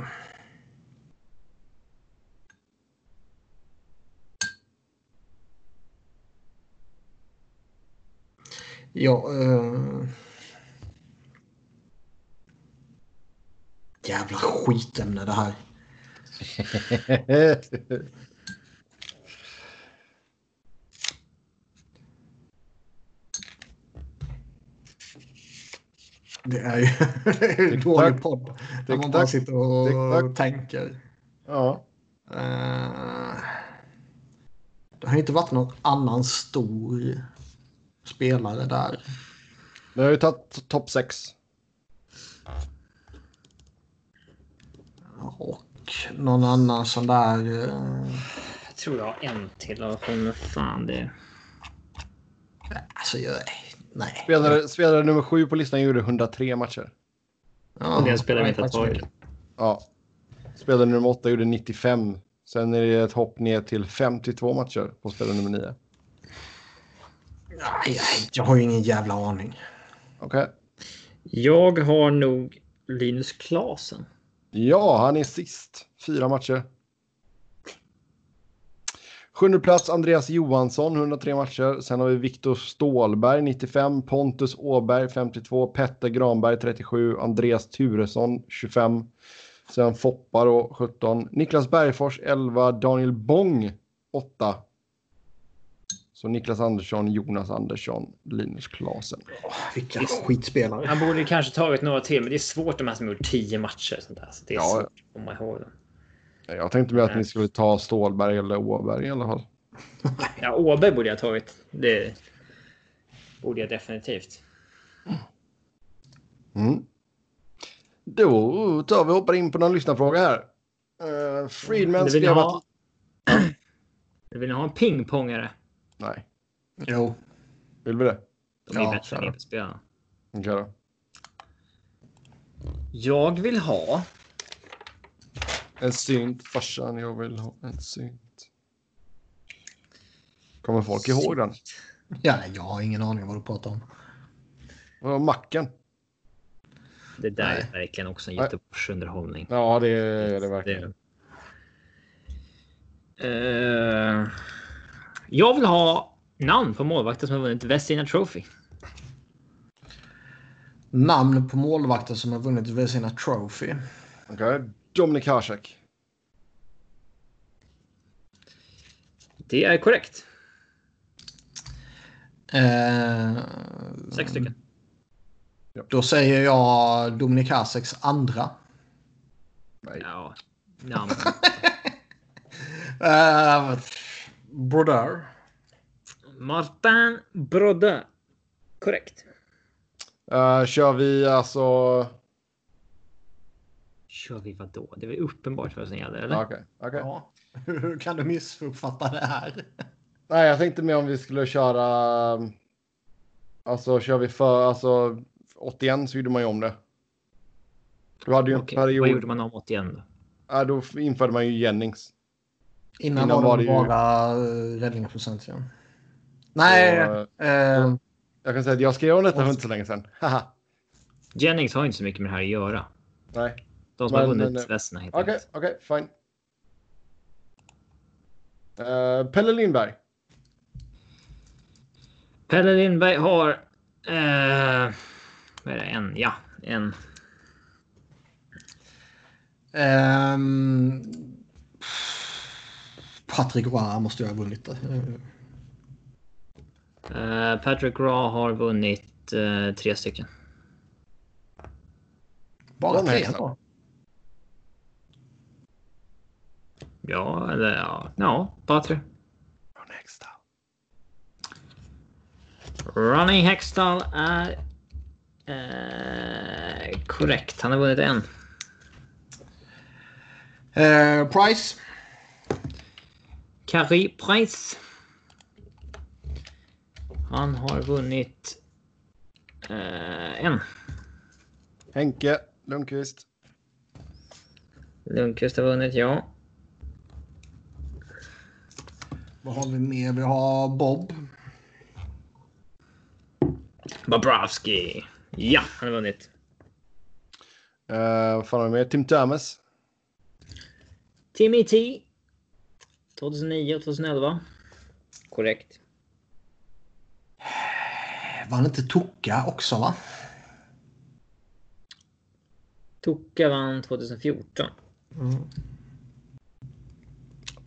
Ja. Uh... Jävla skitämne det här. (laughs) Det är ju (laughs) det är dålig podd. När man bara sitter och tänker. ja. Eh, det har inte varit någon annan stor spelare där. Nu har ju tagit topp 6. Och någon annan sån där... eh, Jag tror jag har en till. och Men fan det... alltså, jag, nej. Spelare, spelare nummer 7 på listan gjorde 103 matcher. Ja, Det spelar vi inte tagit. mycket. Ja. Spelare nummer 8 gjorde 95. Sen är det ett hopp ner till 52 matcher på spelare nummer 9. Nej, jag har ju ingen jävla aning. Okej. Jag har nog Linus Klasen. Ja, han är sist. Fyra matcher. Sjunde plats Andreas Johansson, 103 matcher. Sen har vi Viktor Stålberg, 95. Pontus Åberg, 52. Petter Granberg, 37. Andreas Turesson, 25. Sen Foppa då, 17. Niklas Bergfors, 11. Daniel Bång, 8. Så Niklas Andersson, Jonas Andersson, Linus Klasen. Vilka skitspelare. Han borde kanske tagit några till, men det är svårt de här som gjort tio matcher. Sånt där. Så det är Ja. svårt att komma ihåg dem. Jag tänkte mer att ni skulle ta Stålberg eller Åberg i alla fall. (laughs) Ja, Åberg borde jag tagit. Det borde jag definitivt. Mm. Då tar vi och hoppar in på någon lyssnarfråga här. Uh, Friedman vill skrev ha- att... Du (clears throat) vill ni ha en pingpongare? Nej, Jo. vill vi det? De är Ja, bättre än. EP-spelarna. Okej då. Jag vill ha. En synt, farsan, jag vill ha en synt. Kommer folk ihåg den? Ja, jag har ingen aning vad du pratar om. Vad var macken? Det där Nej. är verkligen också en. Göteborgsunderhållning. Ja, det är det verkligen. Eh, jag vill ha namn på målvakter som har vunnit Vesina Trophy. Namn på målvakter som har vunnit Vezina Trophy. Okej. Dominik Hasek. Det är korrekt. Eh, Sex stycken. Då säger jag Dominik Haseks andra. Nej. Ja, namn. Uh, (laughs) Brodeur. Martin Brodde. Korrekt. Eh, kör vi alltså... Kör vi vad då? Det är väl uppenbart vad som gäller, eller? Okej. okej. Ja. (laughs) Hur kan du missuppfatta det här? (laughs) Nej, jag tänkte mer om vi skulle köra... Alltså kör vi för... Alltså 81 så gjorde man ju om det. Du hade ju en Okej, period... Vad gjorde man om 81 då? Ja, då införde man ju Jennings. Innan, Innan var det ju- bara uh, räddningsprocent. Ja. Nej. Så, eh, Jag kan säga att jag skrev om detta för inte så länge sedan. (laughs) Jennings har inte så mycket med det här att göra. Nej. De som har Men- vunnit men- Vesna helt Okej, enkelt. okej, fine. Eh, Pelle Lindberg. Pelle Lindberg har... Eh, vad är det? En? Ja, en. ehm, Patrick Roy måste ju ha vunnit det. Eh, Eh, Patrick Raw har vunnit eh, tre stycken. Bara tre hästarna. då. Ja, eller ja. Ja, bara tre. Ron Hextall. Ronnie Hextall är eh, korrekt. Han har vunnit en. Eh, Price. Carrie Price. Han har vunnit eh, en. Henke Lundqvist. Lundqvist har vunnit, ja. Vad har vi mer? Vi har Bob. Bobrovski. Ja, han har vunnit. Uh, vad fan har vi mer? Tim Thomas. Timmy T. 2009 och 2011. Korrekt. Var han inte Toka också va? Toka vann 2014.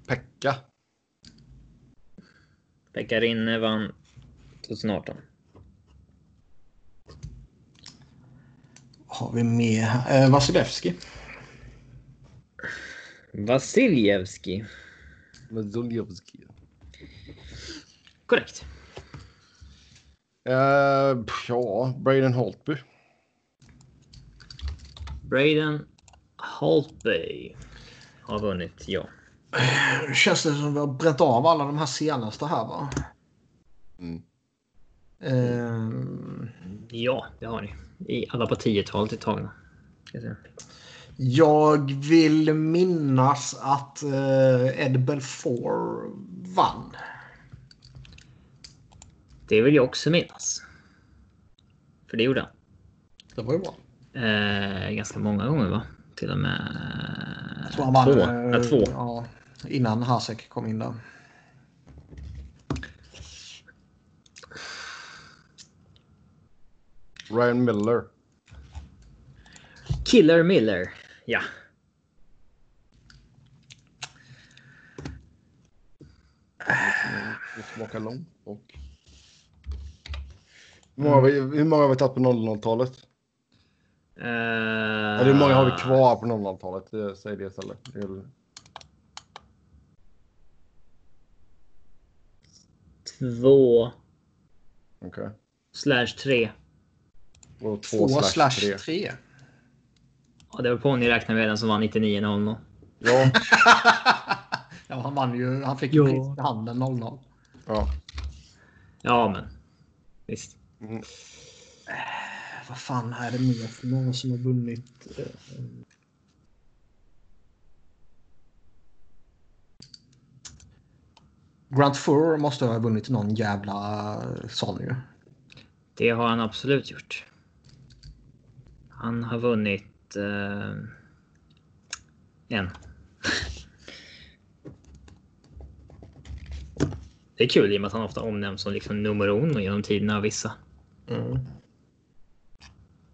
Pekka. Pekka Rinne vann 2018. Har vi mer? Eh, Vasilevski. Vasiljevski. Vazuljevski. Korrekt. Uh, ja, Braden Holtby. Braden Holtby har vunnit, ja. Känns det som vi har bränt av alla de här senaste här va? Mm. Eh, Ja, det har ni. I alla på 10-talet är tagna. Jag vill minnas att eh, Ed Belfour vann. Det vill jag också minnas. För det gjorde han. Det var ju bra. Eh, ganska många gånger va? Till och med Jag tror han vann. två. eh, två. Ja, innan Hasek kom in där. Ryan Miller. Killer Miller. Ja. Det smakar långt och... Hur många, har vi, hur många har vi tagit på 00-talet? Eh, Eller hur många har vi kvar på 00-talet? Det- Säg det istället. Det är- Två Okej. slash tre. Och Två slash tre. tre. Ja, det var på om ni räknar med den som var 99-00. Ja, (laughs) ja, han vann ju. Han fick ju pris i handen 0-0. ja. Ja, men visst. Mm. vad fan är det mer för någon som har vunnit? eh, Grant Furr måste ha vunnit någon jävla eh, sån ju. Det har han absolut gjort. Han har vunnit eh, en. Det är kul i och med att han ofta omnämns som liksom nummer uno genom tiderna av vissa. Mm.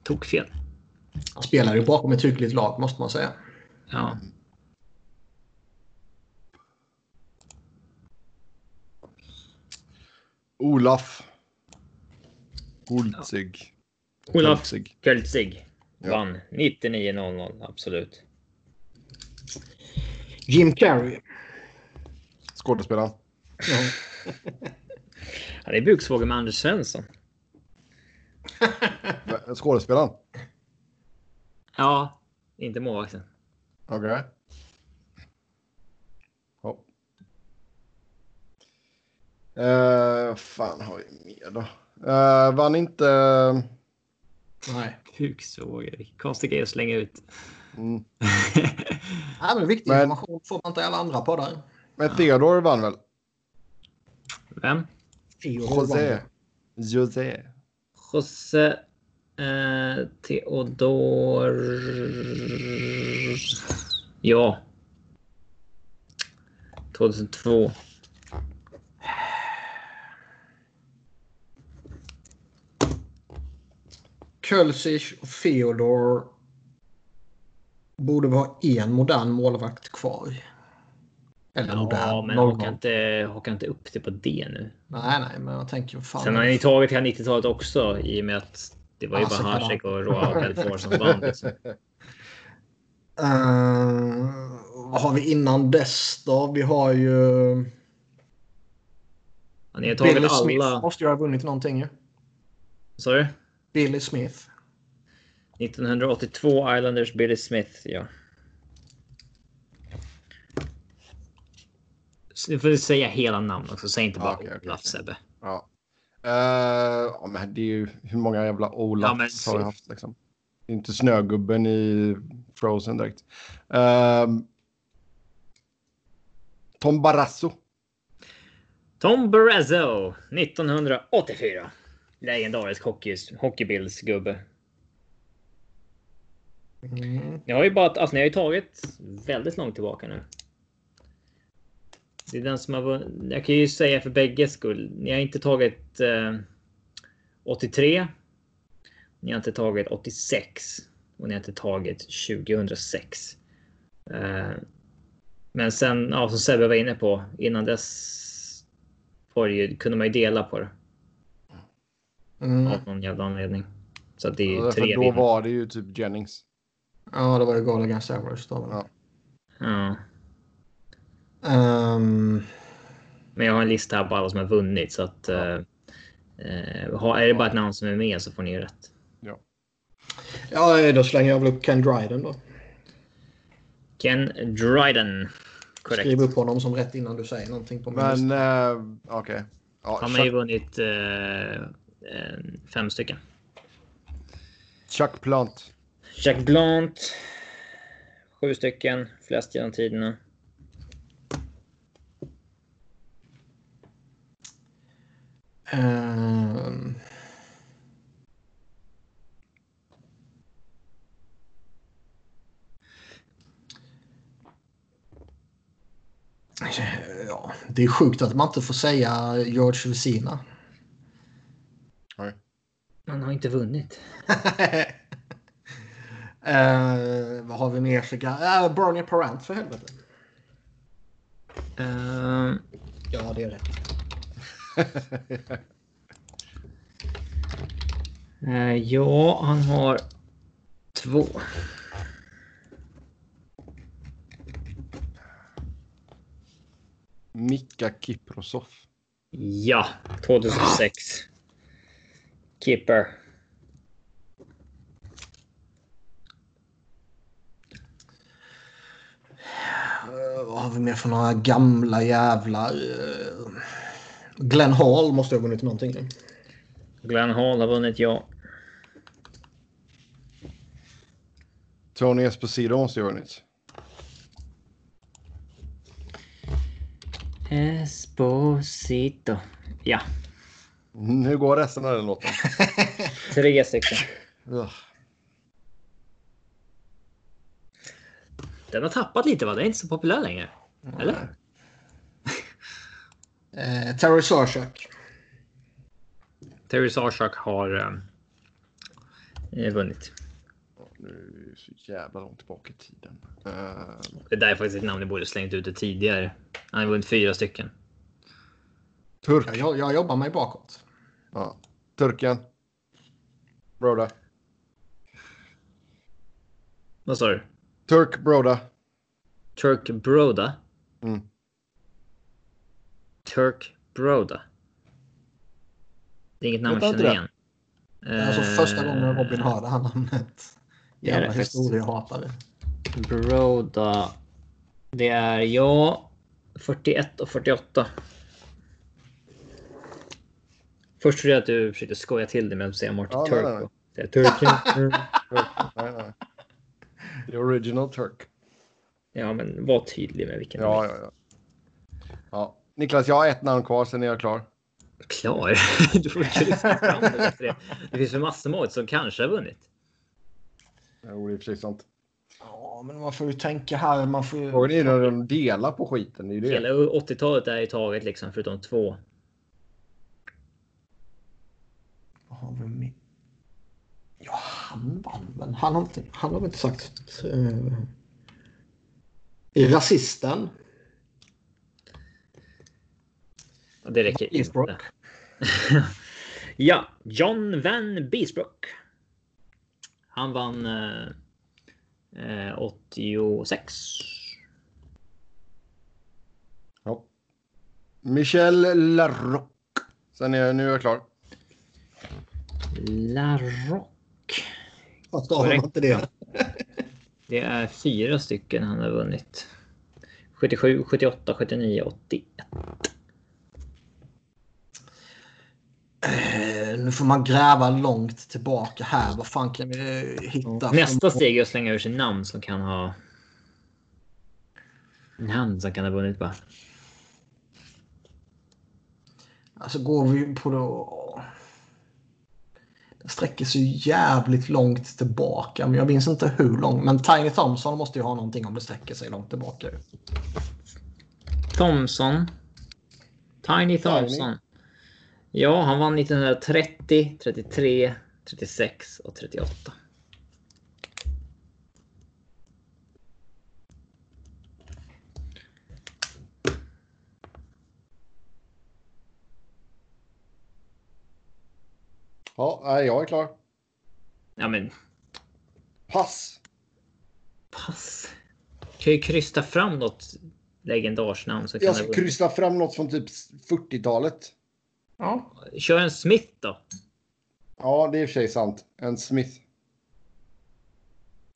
Tog fel. Han spelar ju bakom ett hyggligt lag måste man säga. Ja. Olaf. Holtzig. Olaf. Költzig Ja. vann 99-00. Absolut. Jim Carrey. Skådespelaren. Ja. Han är buksvåger med Anders Svensson. Skådespelaren? Ja, inte målvakten. Okej. Ja. Eh, fan har vi mer då? Eh, vann inte... Nej. Buksvåger. Vilken konstig grej att slänga ut. Mm. (laughs) Nej, men viktig Men- information får man inte i alla andra poddar. Men Theodor vann väl? Vem? José. José. José eh, Theodor... Ja. 2002. Kölsic och Theodor borde vara en modern målvakt kvar. Eller modern. Ja, men någon haka inte, haka inte upp det på det nu. Nej, nej, men jag tänker fan. Sen har ni tagit hela 90-talet också i och med att det var ju Ja, så bara Hasek och Roa som vann. Liksom. (laughs) Eh, vad har vi innan dess då? Vi har ju... Ja, ni har tagit Billy Smith alla... måste ju ha vunnit någonting ju. Sorry? Billy Smith. 1982 Islanders Billy Smith, ja. Så du får säga hela namn också, säg inte bara okej, Olaf okej. Sebbe. Ja. Eh, ja, men det är ju hur många jävla Olaf Ja, men har vi haft liksom. Det är inte snögubben i Frozen direkt. Ehm, Tom Barrasso. Tom Barrazzo, 1984. Legendarisk hockey, hockeybildsgubbe. Mm. Ni har ju bara, alltså ni har ju tagit väldigt långt tillbaka nu. Det är den som har. Jag kan ju säga för bägges skull. Ni har inte tagit eh, 83. Ni har inte tagit 86 och ni har inte tagit 2006. Eh, men sen, ja, som Sebbe var inne på, innan dess var det ju, kunde man ju dela på det Mm. av någon jävla anledning. Så att det är ju Ja, tre då vinnare. var det ju typ Jennings. Ja, det var ju Goal Against Average då. Ja. Ja. Ehm, Men jag har en lista här på alla som har vunnit så att. Ja. har- är det bara ett namn som är med så får ni ju rätt. ja, då slänger jag väl upp Ken Dryden då. Ken Dryden. Korrekt. Skriv upp honom som rätt innan du säger någonting på min Men lista. uh, okej. Ja, Han har ju vunnit eh, fem stycken. Chuck Plant. Jack Blant. Sju stycken. Flest genom tiderna. Ehm. Ja, det är sjukt att man inte får säga George Vesina. Han har inte vunnit. (laughs) Eh, vad har vi mer uh, Bernie Parent för helvete. Eh, Ja, det är rätt. (laughs) eh, ja, han har två. Mika Kiprosov. Ja, 2006. Keeper. Eh, vad har vi mer för några gamla jävlar? Uh, Glenn Hall måste ha vunnit någonting. Glenn Hall har vunnit, ja. Tony Esposito måste ha vunnit. Esposito. Ja, Nu går resten av den låten. (laughs) tre stycken. Den har tappat lite va? Den är inte så populär längre. Eller? (laughs) Eh, Terry Sarchuk. Terry Sarchuk har eh, vunnit. Nu är det så jävla långt tillbaka i tiden. Eh, Det där är faktiskt ett namn jag borde slängt ut tidigare. Han har vunnit fyra stycken. turk. Jag, jag jobbar mig bakåt. Ja. Turken. Broda. Vad sa du? Turk Broda. Turk Broda? Mm. Turk Broda. Det är inget namn jag känner det. igen. Alltså första gången Robin Eh, hör det här namnet. Jävla historiehatare. Broda. Det är ja 41 och 48. Först trodde jag att du försökte skoja till det med att säga Martin Ja, nej, nej, Turk. Turken. (laughs) Nej, nej. The original Turk. ja, men var tydlig med vilken Ja, ja, ja. ja. Niklas, jag har ett namn kvar, sen är jag klar. Klar. (laughs) du får kryssa fram det efter det. Det finns för massor med odds som kanske har vunnit. Jo, det är precis sant. Ja, men man får ju tänka här. Man får ju... Frågan är ju när de delar på skiten. Det är ju det. Hela 80-talet är ju taget liksom förutom två. Vad har vi med? Ja, han vann men han har inte, han har väl inte sagt... Uh, rasisten. Det räcker Eastbrook. inte. (laughs) ja, John Van Beesbrook. Han vann eh, eh, 86. Ja. Michel Larocque. Sen är jag, nu är jag klar. Larocque. Vad stavar man inte det? (laughs) Det är fyra stycken han har vunnit. 77, 78, 79, 81. Eh, nu får man gräva långt tillbaka här. Vad fan kan vi hitta? Nästa steg är att slänga ur sig namn som kan ha... Namn som kan ha vunnit bara. Alltså går vi på då... Det sträcker sig jävligt långt tillbaka. Men jag minns inte hur långt. Men Tiny Thompson måste ju ha någonting om det sträcker sig långt tillbaka. Thompson. Tiny Thompson. Ja, han vann 1930, 33, 36 och 38. Ja, jag är klar. Ja, men Pass. pass. Kan ju krysta fram något legendarsnamn så kan Jag det ska vara- krysta fram något från typ 40-talet. Ja. Kör en Smith då. Ja, det är i och för sig sant. En Smith.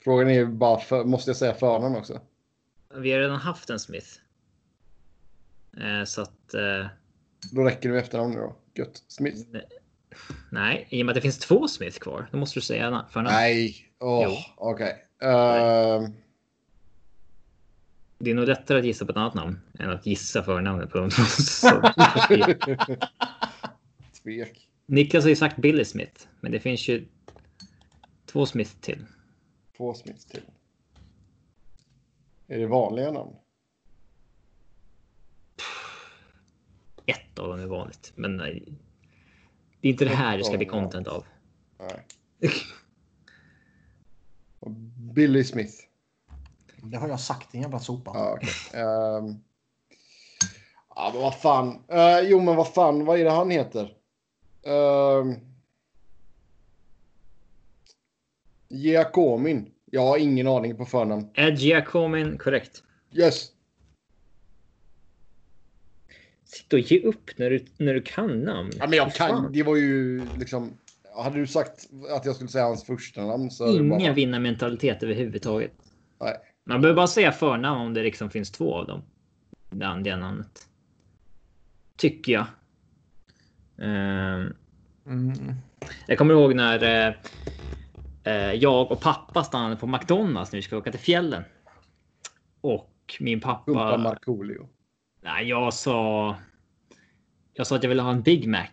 Frågan är ju bara, för, måste jag säga förnamn också? Vi har redan haft en Smith. Eh, så att... Eh, Då räcker det med efternamn nu då. Gött. Smith. Nej, i och med att det finns två Smith kvar. Då måste du säga na- förnamn. Nej. Jo. okej. Ehm, Det är nog lättare att gissa på ett annat namn än att gissa förnamnet på de två. (laughs) Tvek. Niklas har ju sagt Billy Smith, men det finns ju två Smith till. Två Smiths till. Är det vanliga namn? Ett av dem är vanligt, men nej. Det är inte det här det ska bli content av. Nej. (laughs) Och Billy Smith. Det har jag sagt, din jävla sopa. Ja, okej. Ehm. ja, men vad fan. Eh, jo, men vad fan, vad är det han heter? Uh, Giacomin. Jag har ingen aning på förnamn. Ed Giacomin, korrekt. Yes. Sitt och ge upp när du, när du kan namn. Ja, men jag kan. Det var ju liksom. Hade du sagt att jag skulle säga hans första namn så. Ingen bara- vinnarmentalitet överhuvudtaget. Nej. Man behöver bara säga förnamn om det liksom finns två av dem. Det andra namnet. Tycker jag. Ehm, Mm. jag kommer ihåg när... eh, Eh, jag och pappa stannade på McDonalds när vi skulle åka till fjällen. Och min Pumpa pappa. Markoolio. Nej, jag sa. Jag sa att jag ville ha en Big Mac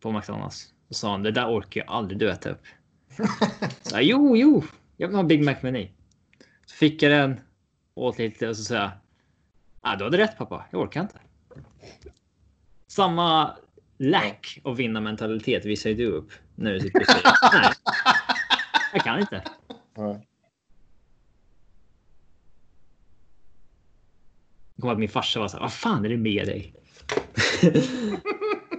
på McDonalds. Då sa han det där orkar jag aldrig du äta upp. (laughs) Så jag, jo, jo, jag vill ha en Big Mac meny. Så fick jag den. Åt lite och så sa jag. Ah, du hade rätt pappa. Jag orkar inte. Samma lack av vinnarmentalitet visar ju du upp när du sitter och nej. Jag kan inte. Nej. Jag kommer att min farsa var så här, vad fan är det med dig? (laughs)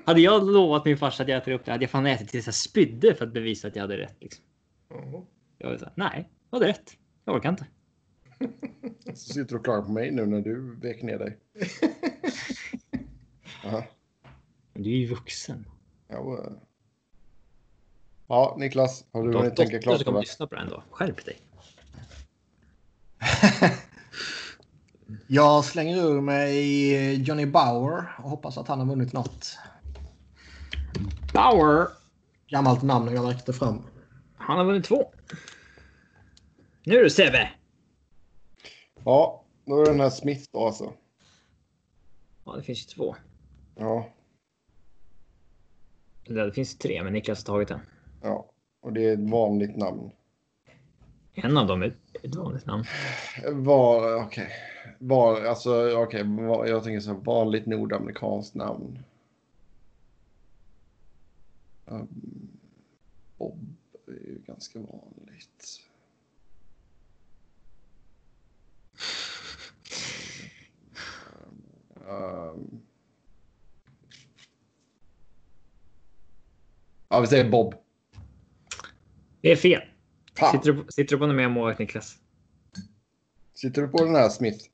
hade jag lovat min farsa att jag äter upp det hade jag fan ätit tills jag spydde för att bevisa att jag hade rätt. Liksom. Jag var så här, nej, jag hade rätt. Jag orkar inte. (laughs) Så sitter du och klagar på mig nu när du vek ner dig. (laughs) Aha. Du är ju vuxen. Ja, eh. ja, Niklas, har du Du hunnit tänka klart på kommer lyssna på det ändå. Skärp dig. Jag slänger ur mig Johnny Bauer och hoppas att han har vunnit något. Bauer. Gammalt namn jag räckte fram. Han har vunnit två. Nu du Sebbe. Ja, då är det den här Smith då alltså. Ja, det finns ju två. Ja, Eller det finns tre, men Niklas har tagit den. ja. Och det är ett vanligt namn. En av dem är ett vanligt namn. Var, okej. Var, alltså okej, var, jag tänker så här, vanligt nordamerikanskt namn. Um, Bob är ju ganska vanligt. Um, ja, vi säger Bob. Det är fel. Fan. Sitter du, sitter du på något mer målvakt Niklas? Sitter du på den här Smith?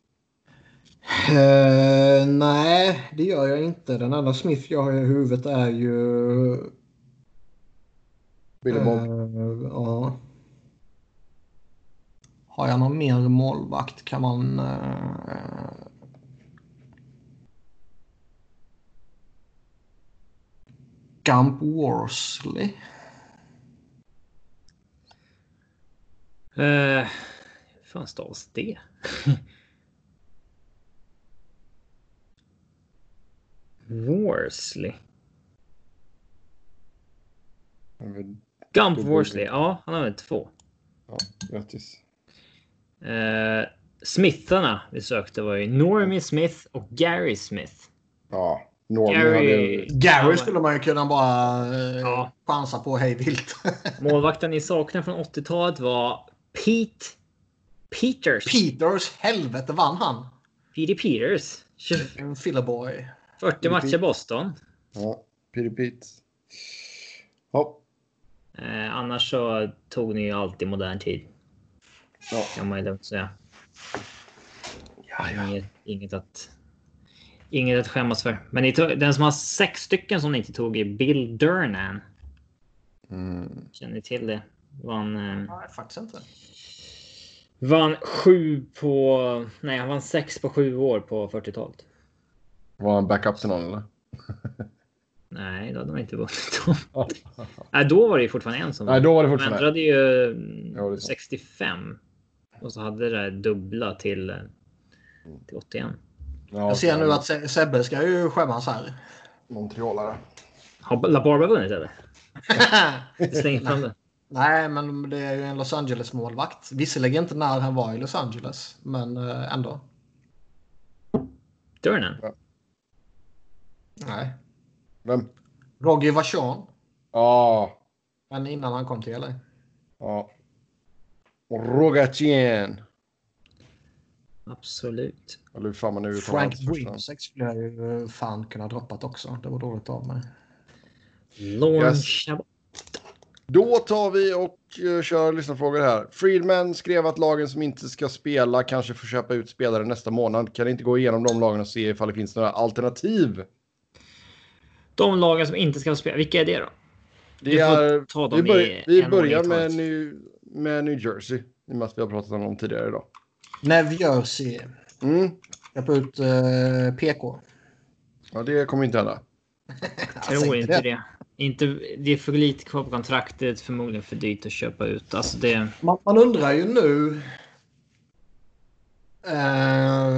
Eh, nej, det gör jag inte. Den enda Smith jag har i huvudet är ju... Billy Bob? eh, ja. Har jag någon mer målvakt kan man... eh, Gump Worsley. Uh, hur fan stavas det? (laughs) Worsley. Gump Worsley. Ja, han har väl två. Ja, grattis. Uh, Smitharna vi sökte var ju Normie Smith och Gary Smith. Ja, Norman Gary... hade... Gary skulle man ju kunna bara eh, Ja. chansa på hej vilt. (laughs) Målvakten ni saknar från 80-talet var Pete Peters. Peters, helvete vann han? Petey Peters. 20 En filleboy. 40 matcher i Boston. Ja, Pete. Ja, Eh, annars så tog ni ju alltid modern tid. ja. Kan man ju lugnt säga. ja, ja. Inget, inget, att, inget att skämmas för. Men ni tog, den som har sex stycken som ni inte tog är Bill Durnan. Mm. Känner ni till det? Vann, eh, Nej, faktiskt inte. vann sju på... Nej, han vann sex på sju år på 40-talet. Var han backup till någon eller? (laughs) Nej, då hade man inte vunnit dem. (laughs) Nej, då var det ju fortfarande en som Nej, då var det De fortfarande... ändrade ju Ja, det är sant. 65. Och så hade det där dubbla till, eh, till 81. Ja, Jag ser nu att Se- Sebbe ska ju skämmas här. Montrealare. Har La Barba vunnit eller? (laughs) Slänger fram den. Nej, men det är ju en Los Angeles-målvakt. Visserligen inte när han var i Los Angeles, men eh, ändå. Durnan. Nej. Vem? Roger Vachon. Ja. Men innan han kom till LA. Ja. Rogatien. Absolut. Eller fan man nu Frank. Brimsex skulle jag ju eh, fan kunna droppat också. Det var dåligt av mig. Yes. Då tar vi och uh, kör lyssnarfrågor här. Friedman skrev att lagen som inte ska spela kanske får köpa ut spelare nästa månad. Kan inte gå igenom de lagen och se ifall det finns några alternativ? De lagen som inte ska spela, vilka är det då? Det får är, ta dem vi, bör, i vi en börjar med. New, med New Jersey. I och med att vi har pratat om dem tidigare idag. Nev Jersey. Mm. Jag på ut eh, PK. Ja, det kommer inte hända. Jag (laughs) Tror inte det. Inte, det är för lite kvar på kontraktet, förmodligen för dyrt att köpa ut. Alltså det... man, man undrar ju nu eh,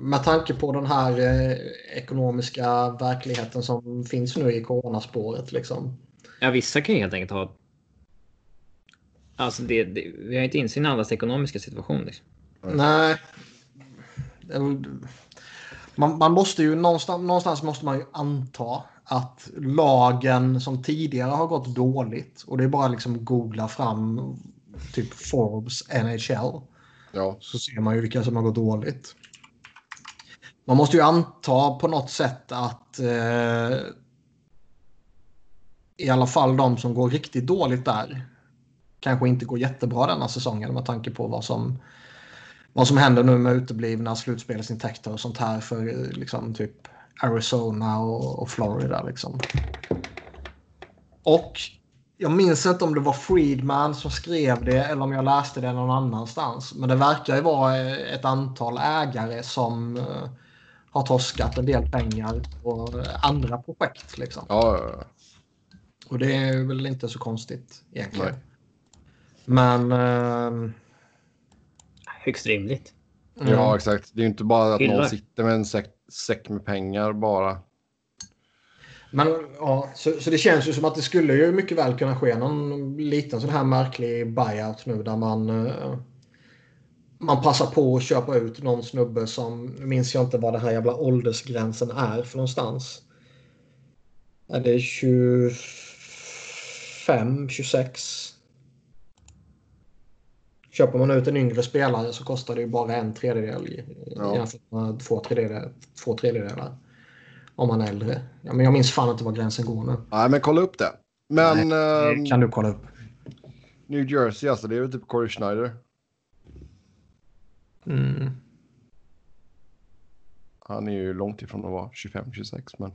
med tanke på den här eh, ekonomiska verkligheten som finns nu i coronaspåret. Liksom. Ja, vissa kan ju helt enkelt ha... Alltså det, det, vi har inte insyn i allas ekonomiska situation. Liksom. Nej. Väl- Man, man måste ju någonstans, någonstans måste man ju anta att lagen som tidigare har gått dåligt och det är bara liksom googla fram typ Forbes NHL Ja, så ser man ju vilka som har gått dåligt. Man måste ju anta på något sätt att eh, i alla fall de som går riktigt dåligt där kanske inte går jättebra denna säsongen med tanke på vad som, vad som händer nu med uteblivna slutspelsintäkter och sånt här för liksom typ Arizona och, och Florida. Liksom. Och jag minns inte om det var Friedman som skrev det eller om jag läste det någon annanstans. Men det verkar ju vara eh, ett antal ägare som eh, har torskat en del pengar på andra projekt. Liksom. ja, ja, ja. Och det är väl inte så konstigt egentligen. Nej. Men... ehm, Högst rimligt. ja, mm. exakt. Det är ju inte bara att Hyllar. någon sitter med en säck, säck med pengar bara. Men ja, så, så det känns ju som att det skulle ju mycket väl kunna ske någon liten sån här märklig buyout nu där man eh, man passar på att köpa ut någon snubbe som, nu minns jag inte vad det här jävla åldersgränsen är för någonstans. Är det 25, 26? Köper man ut en yngre spelare så kostar det ju bara en tredjedel Ja. jämfört med två tredjedelar. Två tredjedelar. Om man är äldre. Ja, men jag minns fan inte var gränsen går nu. Nej, men kolla upp det. Men Det ehm, kan du kolla upp. New Jersey, alltså det är väl typ Corey Schneider. Mm. Han är ju långt ifrån att vara 25-26, men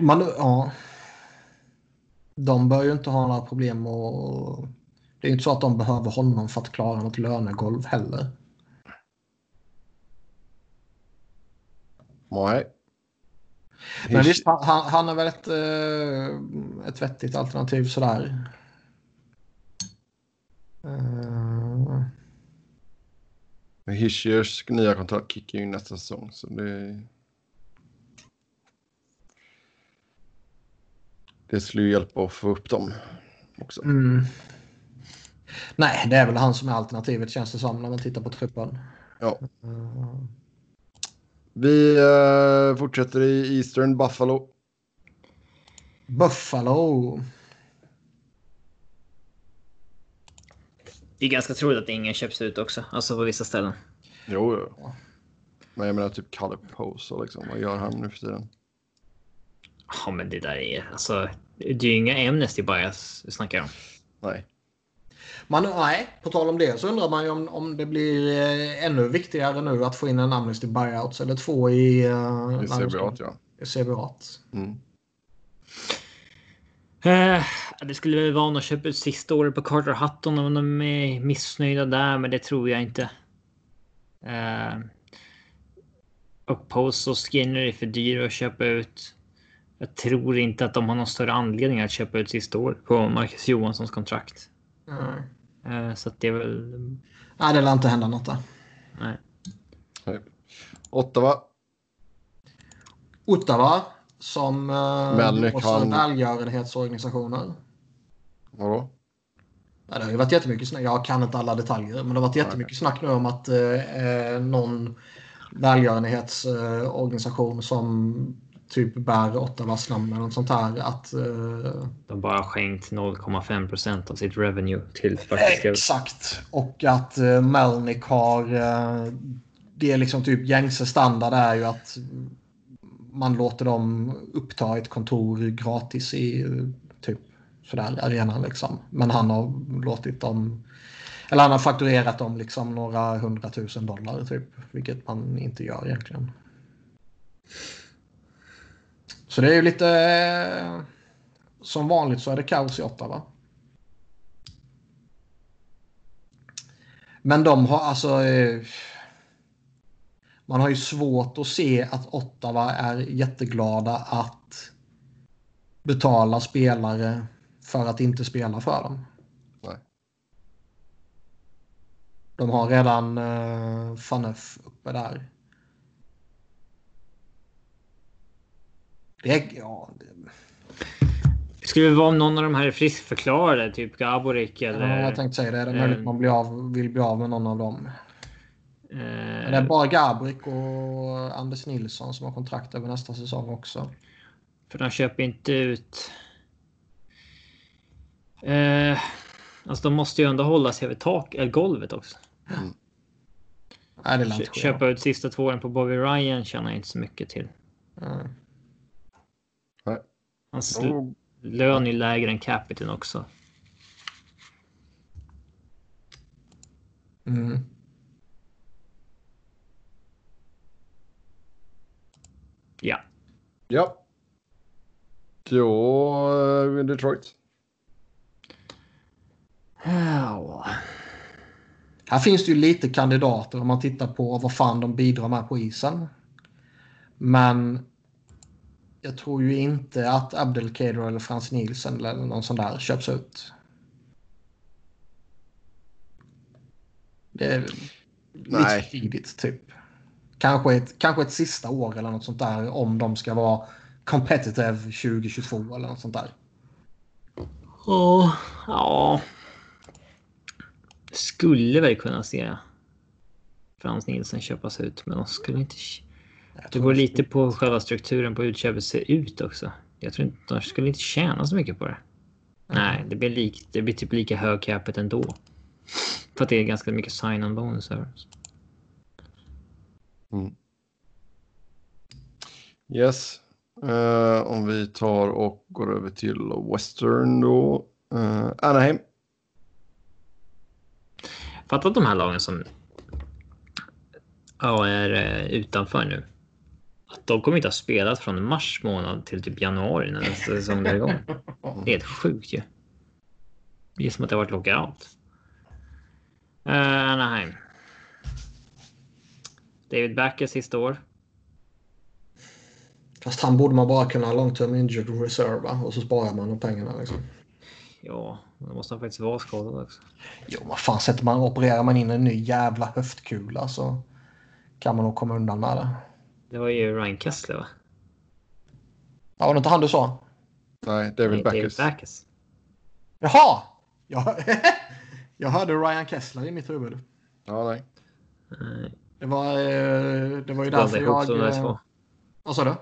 (sighs) Man, ja. De bör ju inte ha några problem och det är ju inte så att de behöver honom för att klara något lönegolv heller. Nej. Men visst, han, han- är väl ett, eh, ett vettigt alternativ sådär. Eh, Hischiers nya kontrakt kickar ju nästa säsong, så det... Det skulle ju hjälpa att få upp dem också. mm. Nej, det är väl han som är alternativet känns det som när man tittar på truppen. Ja. Eh, Vi eh, fortsätter i Eastern Buffalo. Buffalo. Det är ganska troligt att ingen köps ut också. Alltså på vissa ställen. Jo, jo. Men jag menar typ Kalle Pose, liksom. vad gör han nu för tiden? Ja, men det där är alltså. Det är ju inga Amnesty bias vi snackar om. Nej. Man, nej, på tal om det så undrar man ju om, om det blir eh, ännu viktigare nu att få in en Amnesty Buyouts eller två i... Uh, bra ut, ja. I CBA. Mm. Eh, det skulle väl vara att köpa ut sista året på Carter Hutton om de är missnöjda där, men det tror jag inte. Eh, och Post och Skinner är för dyra att köpa ut. Jag tror inte att de har någon större anledning att köpa ut sista året på Marcus Johanssons kontrakt. Mm. Eh, så att det är väl... Nej, det lär inte hända något där. Nej. Nej. Ottawa. Ottawa som uh, Melnick, han- välgörenhetsorganisationer. Vadå? Ja, det har ju varit jättemycket snack. Jag kan inte alla detaljer, men det har varit jättemycket snack nu om att eh, någon välgörenhetsorganisation som typ bär Ottawas namn eller något sånt här. Att, eh, De bara skänkt 0,5 procent av sitt revenue till faktiska... exakt. Och att eh, Melnick har... Eh, det är liksom typ gängse standard är ju att man låter dem uppta ett kontor gratis i typ sådär arenan liksom. Men han har låtit dem eller han har fakturerat dem liksom några hundratusen dollar typ. Vilket man inte gör egentligen. Så det är ju lite... eh, Som vanligt så är det kaos i Ottawa. Men de har alltså... eh, man har ju svårt att se att Ottawa är jätteglada att betala spelare för att inte spela för dem. Nej. De har redan uh, Faneuf uppe där. Det, ja, det... Det skulle vara om någon av de här är friskförklarade, typ Gaborik eller... Ja, jag tänkte säga det. Det är möjligt eh, man blir av, vill bli av med någon av dem. eh, Men det är bara Gabrik och Anders Nilsson som har kontrakt över nästa säsong också. För de köper inte ut... Eh, alltså de måste ju ändå hålla sig över tak, eller golvet också. Nej, det inte ske. Köpa ut sista två åren på Bobby Ryan tjänar jag inte så mycket till. Nej. Hans Jo, lön är lägre än capiten också. Mm. Ja. Ja. Då eh, Detroit. Ja. Här finns det ju lite kandidater om man tittar på vad fan de bidrar med på isen. Men jag tror ju inte att Abdelkader eller Frans Nielsen eller någon sån där köps ut. Det är lite Nej. för tidigt typ. Kanske ett, kanske ett sista år eller något sånt där om de ska vara competitive 2022 eller något sånt där. Ja. Ja. Skulle väl kunna se Frans Nielsen köpas ut, men de skulle inte... Det går lite på själva strukturen på hur utköpet ser ut också. Jag tror inte de skulle inte tjäna så mycket på det. Nej, det blir, lik, det blir typ lika hög capita ändå. För att det är ganska mycket sign-on bonusar. Yes. Eh, om vi tar och går över till Western då. Uh, Anaheim. Fatta att de här lagen som ja, är eh, utanför nu. De kommer inte ha spelat från mars månad till typ januari när nästa säsong är igång. Det är helt sjukt ju. Det är som att det har varit lockout. Uh, Anaheim. David Backer sista år. Fast han borde man bara kunna long term injured reserve va? och så sparar man de pengarna. Liksom. Ja, då måste han faktiskt vara skadad också. Jo, vad fan sätter man, opererar man in en ny jävla höftkula så kan man nog komma undan med det. Det var ju Ryan Kessler va? Ja, var det inte han du sa? Nej, David Nej, Backes. Backes. Jaha! Jag, (laughs) jag hörde Ryan Kessler i mitt huvud. Ja, nej. Nej, Det var, eh, det var ju blanda därför ihop jag... de där eh, två. Vad sa du?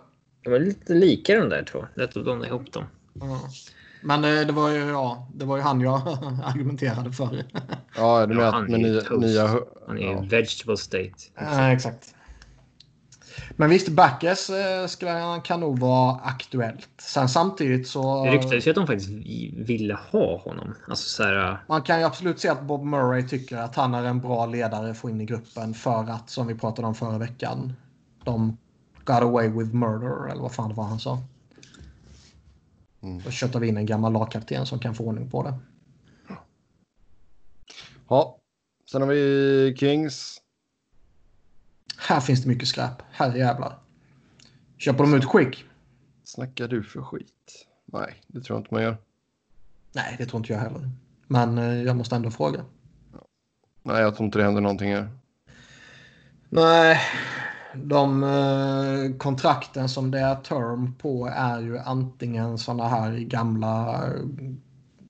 De var lite lika de där två. Lätt att blanda ihop dem. Ja. Men eh, det var ju, ja, det var ju han jag (laughs) argumenterade för. Ja, du Ja, menar är med nya... Han är ju ja. vegetable state. Ja, exakt. Men visst, Backes eh, kan nog vara aktuellt. Sen samtidigt så... Det ryktades ju att de faktiskt ville ha honom. Alltså så här. Man kan ju absolut se att Bob Murray tycker att han är en bra ledare att få in i gruppen för att, som vi pratade om förra veckan, de got away with murder, eller vad fan det var han sa. Mm. Då köttar vi in en gammal lagkapten som kan få ordning på det. Ja. Sen har vi Kings. Här finns det mycket skräp. Här jävlar. Köper de ut Quick? Snackar du för skit? Nej, det tror jag inte man gör. Nej, det tror inte jag heller. Men eh, jag måste ändå fråga. Nej, jag tror inte det händer någonting här. Nej, de eh, kontrakten som det är term på är ju antingen sådana här gamla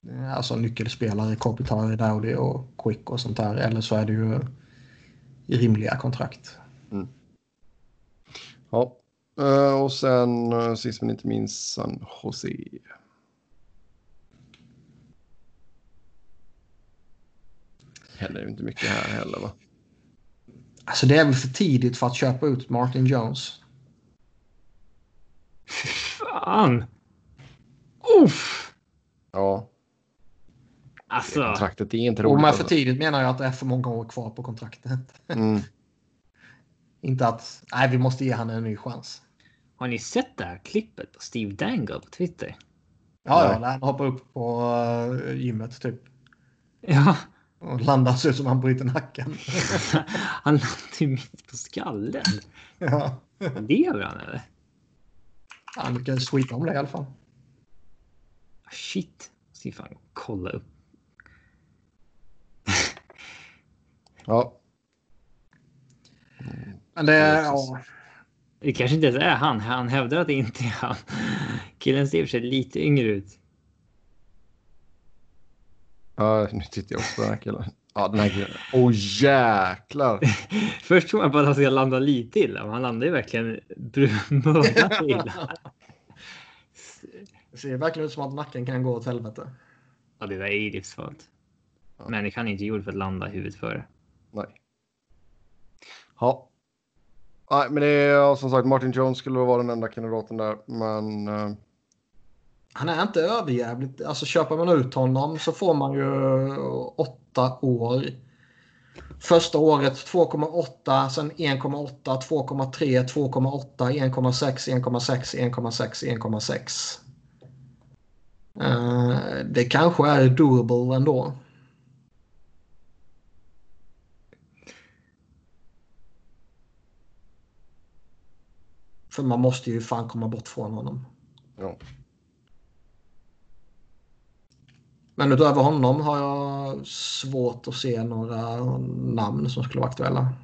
eh, alltså nyckelspelare, Kopitar, Dowdy och Quick och sånt där. Eller så är det ju rimliga kontrakt. Ja. Eh, och sen uh, sist men inte minst San Jose. Händer inte mycket här heller va? Alltså det är väl för tidigt för att köpa ut Martin Jones. Fan! Uff! Ja, Alltså. kontraktet är inte roligt. med för Alltså. tidigt menar jag att det är för många år kvar på kontraktet. Mm. Inte att nej, vi måste ge honom en ny chans. Har ni sett det här klippet på Steve Dangle på Twitter? Ja, ja, när han hoppar upp på uh, gymmet typ. Ja, Och landar så ut som han bryter nacken. (laughs) Han landade ju mitt på skallen. (laughs) ja. Lever han eller? Han lyckades skita om det i alla fall. Shit. Ska fan kolla upp. Ja. Men det... Ja. Det kanske inte ens är han. Han hävdar att det inte är han. Killen ser för sig lite yngre ut. ja, nu tittar jag också på den här killen. Ja, den här killen. Åh oh, jäklar! (laughs) Först tror man bara att han ska landa lite illa, men han landar ju verkligen mördat illa. (laughs) Det ser verkligen ut som att nacken kan gå åt helvete. Ja, det där är ju livsfarligt. Människan är inte gjord för att landa huvudet före. Nej. Ja. Nej, men det är som sagt Martin Jones skulle vara den enda kandidaten där, men. Eh, Han är inte överjävligt. Alltså köper man ut honom så får man ju eh, åtta år. Första året 2,8, sen 1,8, 2,3, 2,8, 1,6, 1,6, 1,6, 1,6. Det kanske är doable ändå. För man måste ju fan komma bort från honom. Ja. Men utöver honom har jag svårt att se några namn som skulle vara aktuella.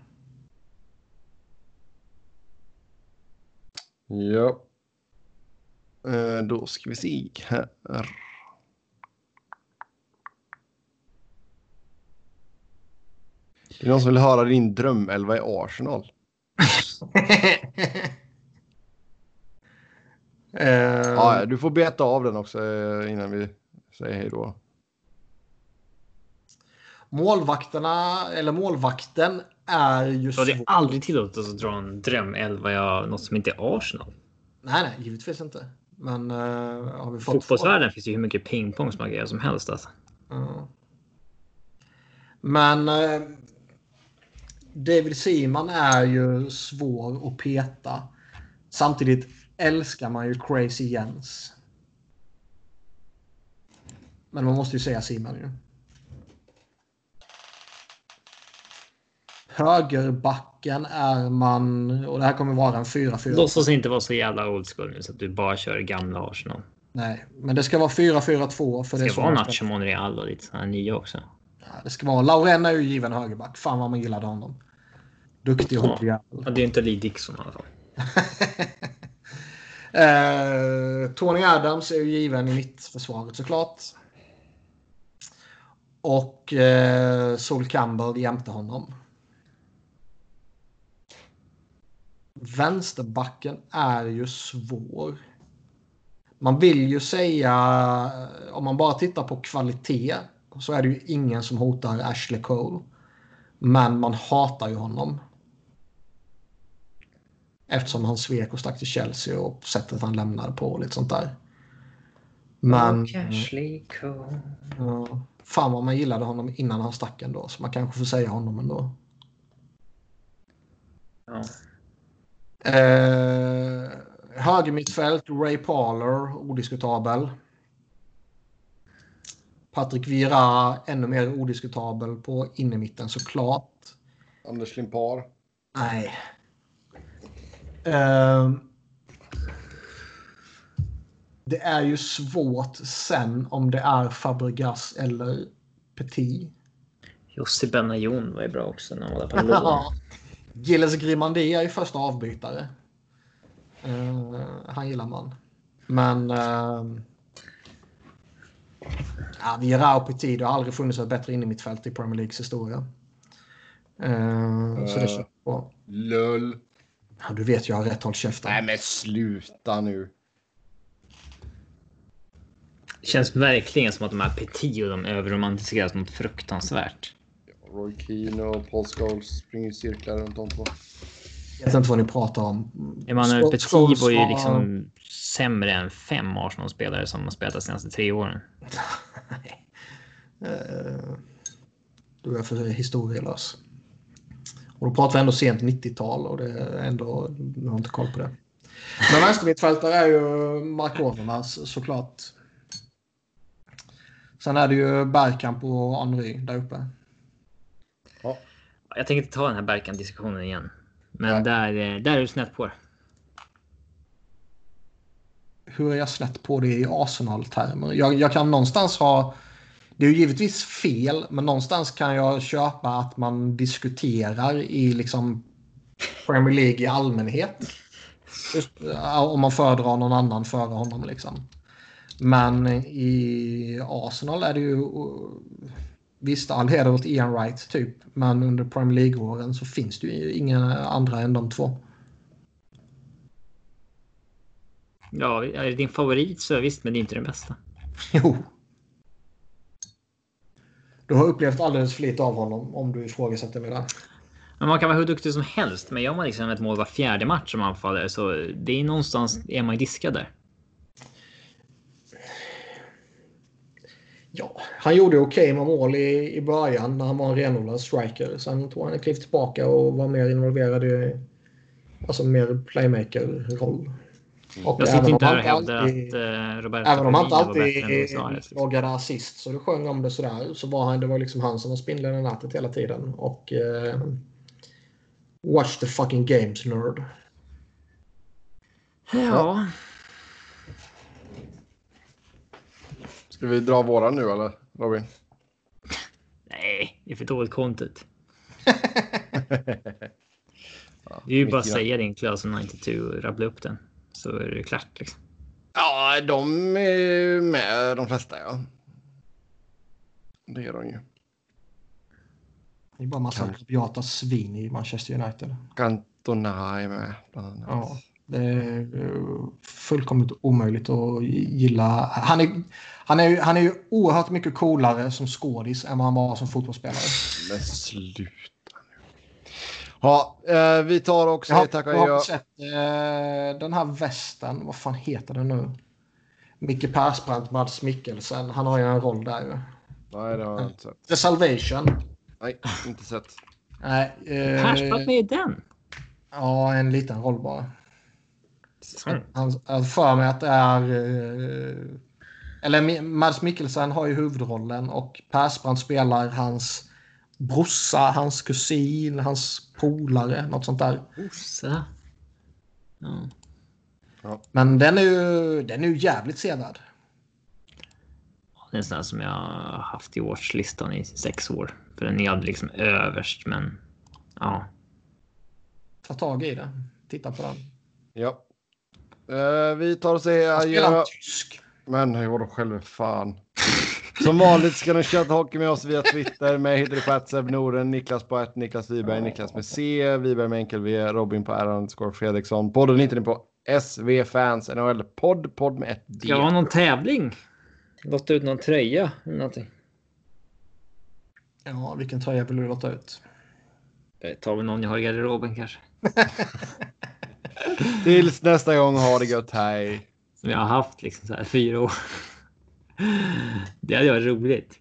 Ja. Eh, då ska vi se här. Det är någon som vill höra din drömelva i Arsenal. (laughs) Eh, Ja, du får beta av den också eh, innan vi säger hej då. Målvakterna, eller målvakten, är ju Så det är svår. aldrig tillåtet att dra en drömelva av något som inte är Arsenal. Nej, nej, givetvis inte. Men uh, har vi fått... Fotbollsvärlden finns ju hur mycket pingpong som agerar som helst. Alltså. Ja. Men eh, David Seaman är ju svår att peta. Samtidigt älskar man ju Crazy Jens. Men man måste ju säga Seaman ju. Högerbacken är man, och det här kommer vara en 4-4. Låtsas inte vara så jävla old school nu så att du bara kör gamla Arsenal. Nej, men det ska vara 4-4-2. För Det det ska vara Nacho Monreal och lite sådana nya också. Ja, det ska vara. Lauren är ju given högerback. Fan vad man gillade honom. Duktig och Ja. Ja, det är inte Lee Dixon i alla fall. (laughs) eh, Tony Adams är ju given i mittförsvaret såklart. Och eh, Sol Campbell jämte honom. Vänsterbacken är ju svår. Man vill ju säga, om man bara tittar på kvalitet, så är det ju ingen som hotar Ashley Cole. Men man hatar ju honom. Eftersom han svek och stack till Chelsea och sättet han lämnade på och lite sånt där. Men... Ashley Cole. Ja, fan vad man gillade honom innan han stack ändå. Så man kanske får säga honom ändå. Ja. Eh, högermittfält, Ray Parler, odiskutabel. Patrik Vieira, ännu mer odiskutabel på innermitten såklart. Anders Limpar. Nej. Ehm, det är ju svårt sen om det är Fabregas eller Petit. Jussi Benayoun var ju bra också när han var där på (laughs) lån. Gilles Grimandi är ju första avbytare. Eh, han gillar man. Men... Uh, ja, Vieira och Petit, det har aldrig funnits ett bättre innermittfält i Premier Leagues historia. Eh, så det Eh. känns bra. Lull. Ja, du vet, jag har rätt håll käften. Nej men sluta nu. Känns verkligen som att de här Petit och de överromantiseras något fruktansvärt. Roy Keane och Paul Scholes springer i cirklar runt om på. Jag vet inte vad ni pratar om. Emanuel Skol- Petit Scholes var ju var- liksom sämre än fem Arsenal-spelare som har spelat de senaste tre åren. (laughs) Eh, du är för historielös. Och då pratar vi ändå sent 90-tal och det är ändå, jag har inte koll på det. Men vänstermittfältare är ju Mark Overmars såklart. Sen är det ju Bergkamp och Henry där uppe. Ja. Jag tänker inte ta den här Berkan-diskussionen igen. Men Nej. där, eh, där är du snett på det. Hur är jag snett på det i Arsenal-termer? Jag, jag kan någonstans ha... Det är ju givetvis fel, men någonstans kan jag köpa att man diskuterar i liksom Premier League i allmänhet. Just, om man föredrar någon annan före honom. Liksom. Men i Arsenal är det ju... Visst, all heder åt Ian Wright typ. Men under Premier League-åren så finns det ju inga andra än de två. Ja, är det din favorit så visst, men det är inte den bästa. Jo. Du har upplevt alldeles för lite av honom om du ifrågasätter mig där. Men man kan vara hur duktig som helst, men gör man liksom ett mål var fjärde match som anfallare så det är någonstans är man ju diskad där. Ja, han gjorde okej med mål i, i början när han var en renodlad striker. Sen tog han ett kliv tillbaka och var mer involverad i alltså mer playmaker-roll. Och Jag sitter inte här och hävdar alltid- att uh, Roberto Även om han inte alltid Suarez. loggade assist så du sjöng om det sådär så var han, det var liksom han som var spindeln i nätet hela tiden. Och eh, Watch the fucking games nerd. Ja, Ska vi dra våra nu eller Robin? nej, det är för dåligt content. (laughs) Det är ju bara att säga din Class 92 och rabbla upp den. Så är det klart liksom. Ja, de är med de flesta ja. Det är de ju. Det är bara massa rabiata svin i Manchester United. Cantona är med bland annat. Ja, det är eh, fullkomligt omöjligt att gilla. Han är, han, är, ju- han är ju oerhört mycket coolare som skådis än vad han var som fotbollsspelare. Men sluta. Ja, eh, vi tar och Jag säger har, tack och jag har sett eh, den här västen. Vad fan heter den nu? Micke Persbrandt, Mads Mikkelsen. Han har ju en roll där ju. Nej, det har jag inte sett. The Salvation. Nej, inte sett. Nej, eh, Persbrandt med i den. Ja, en liten roll bara. Mm. Han för mig att det är... eh, Eller Mads Mikkelsen har ju huvudrollen och Persbrandt spelar hans brorsa, hans kusin, hans polare, något sånt där. Osa. Ja. Men den är ju, den är ju jävligt sevärd. Det är en sån här som jag har haft i watchlistan i sex år. För den är aldrig liksom överst, men ja. Ta tag i det. Titta på den. Ja. Eh, vi tar och säger Han adjö. en tysk. Men vadå själv fan. Som vanligt ska ni chatta hockey med oss via Twitter. Mig heter det på att Seb Noren, Niklas på att Niklas Wiberg, Niklas med C, Wiberg med enkel V, Robin på R Fredriksson. Podden hittar ni på SV Fans NHL podd, podd med ett D. Ska jag ha någon tävling? Lotta ut någon tröja eller någonting? Ja, vilken tröja vill du låta ut? Jag tar väl någon jag har i garderoben kanske. Tills nästa gång, ha det gött, hej. Som jag har haft liksom så här fyra år. Det hade varit roligt.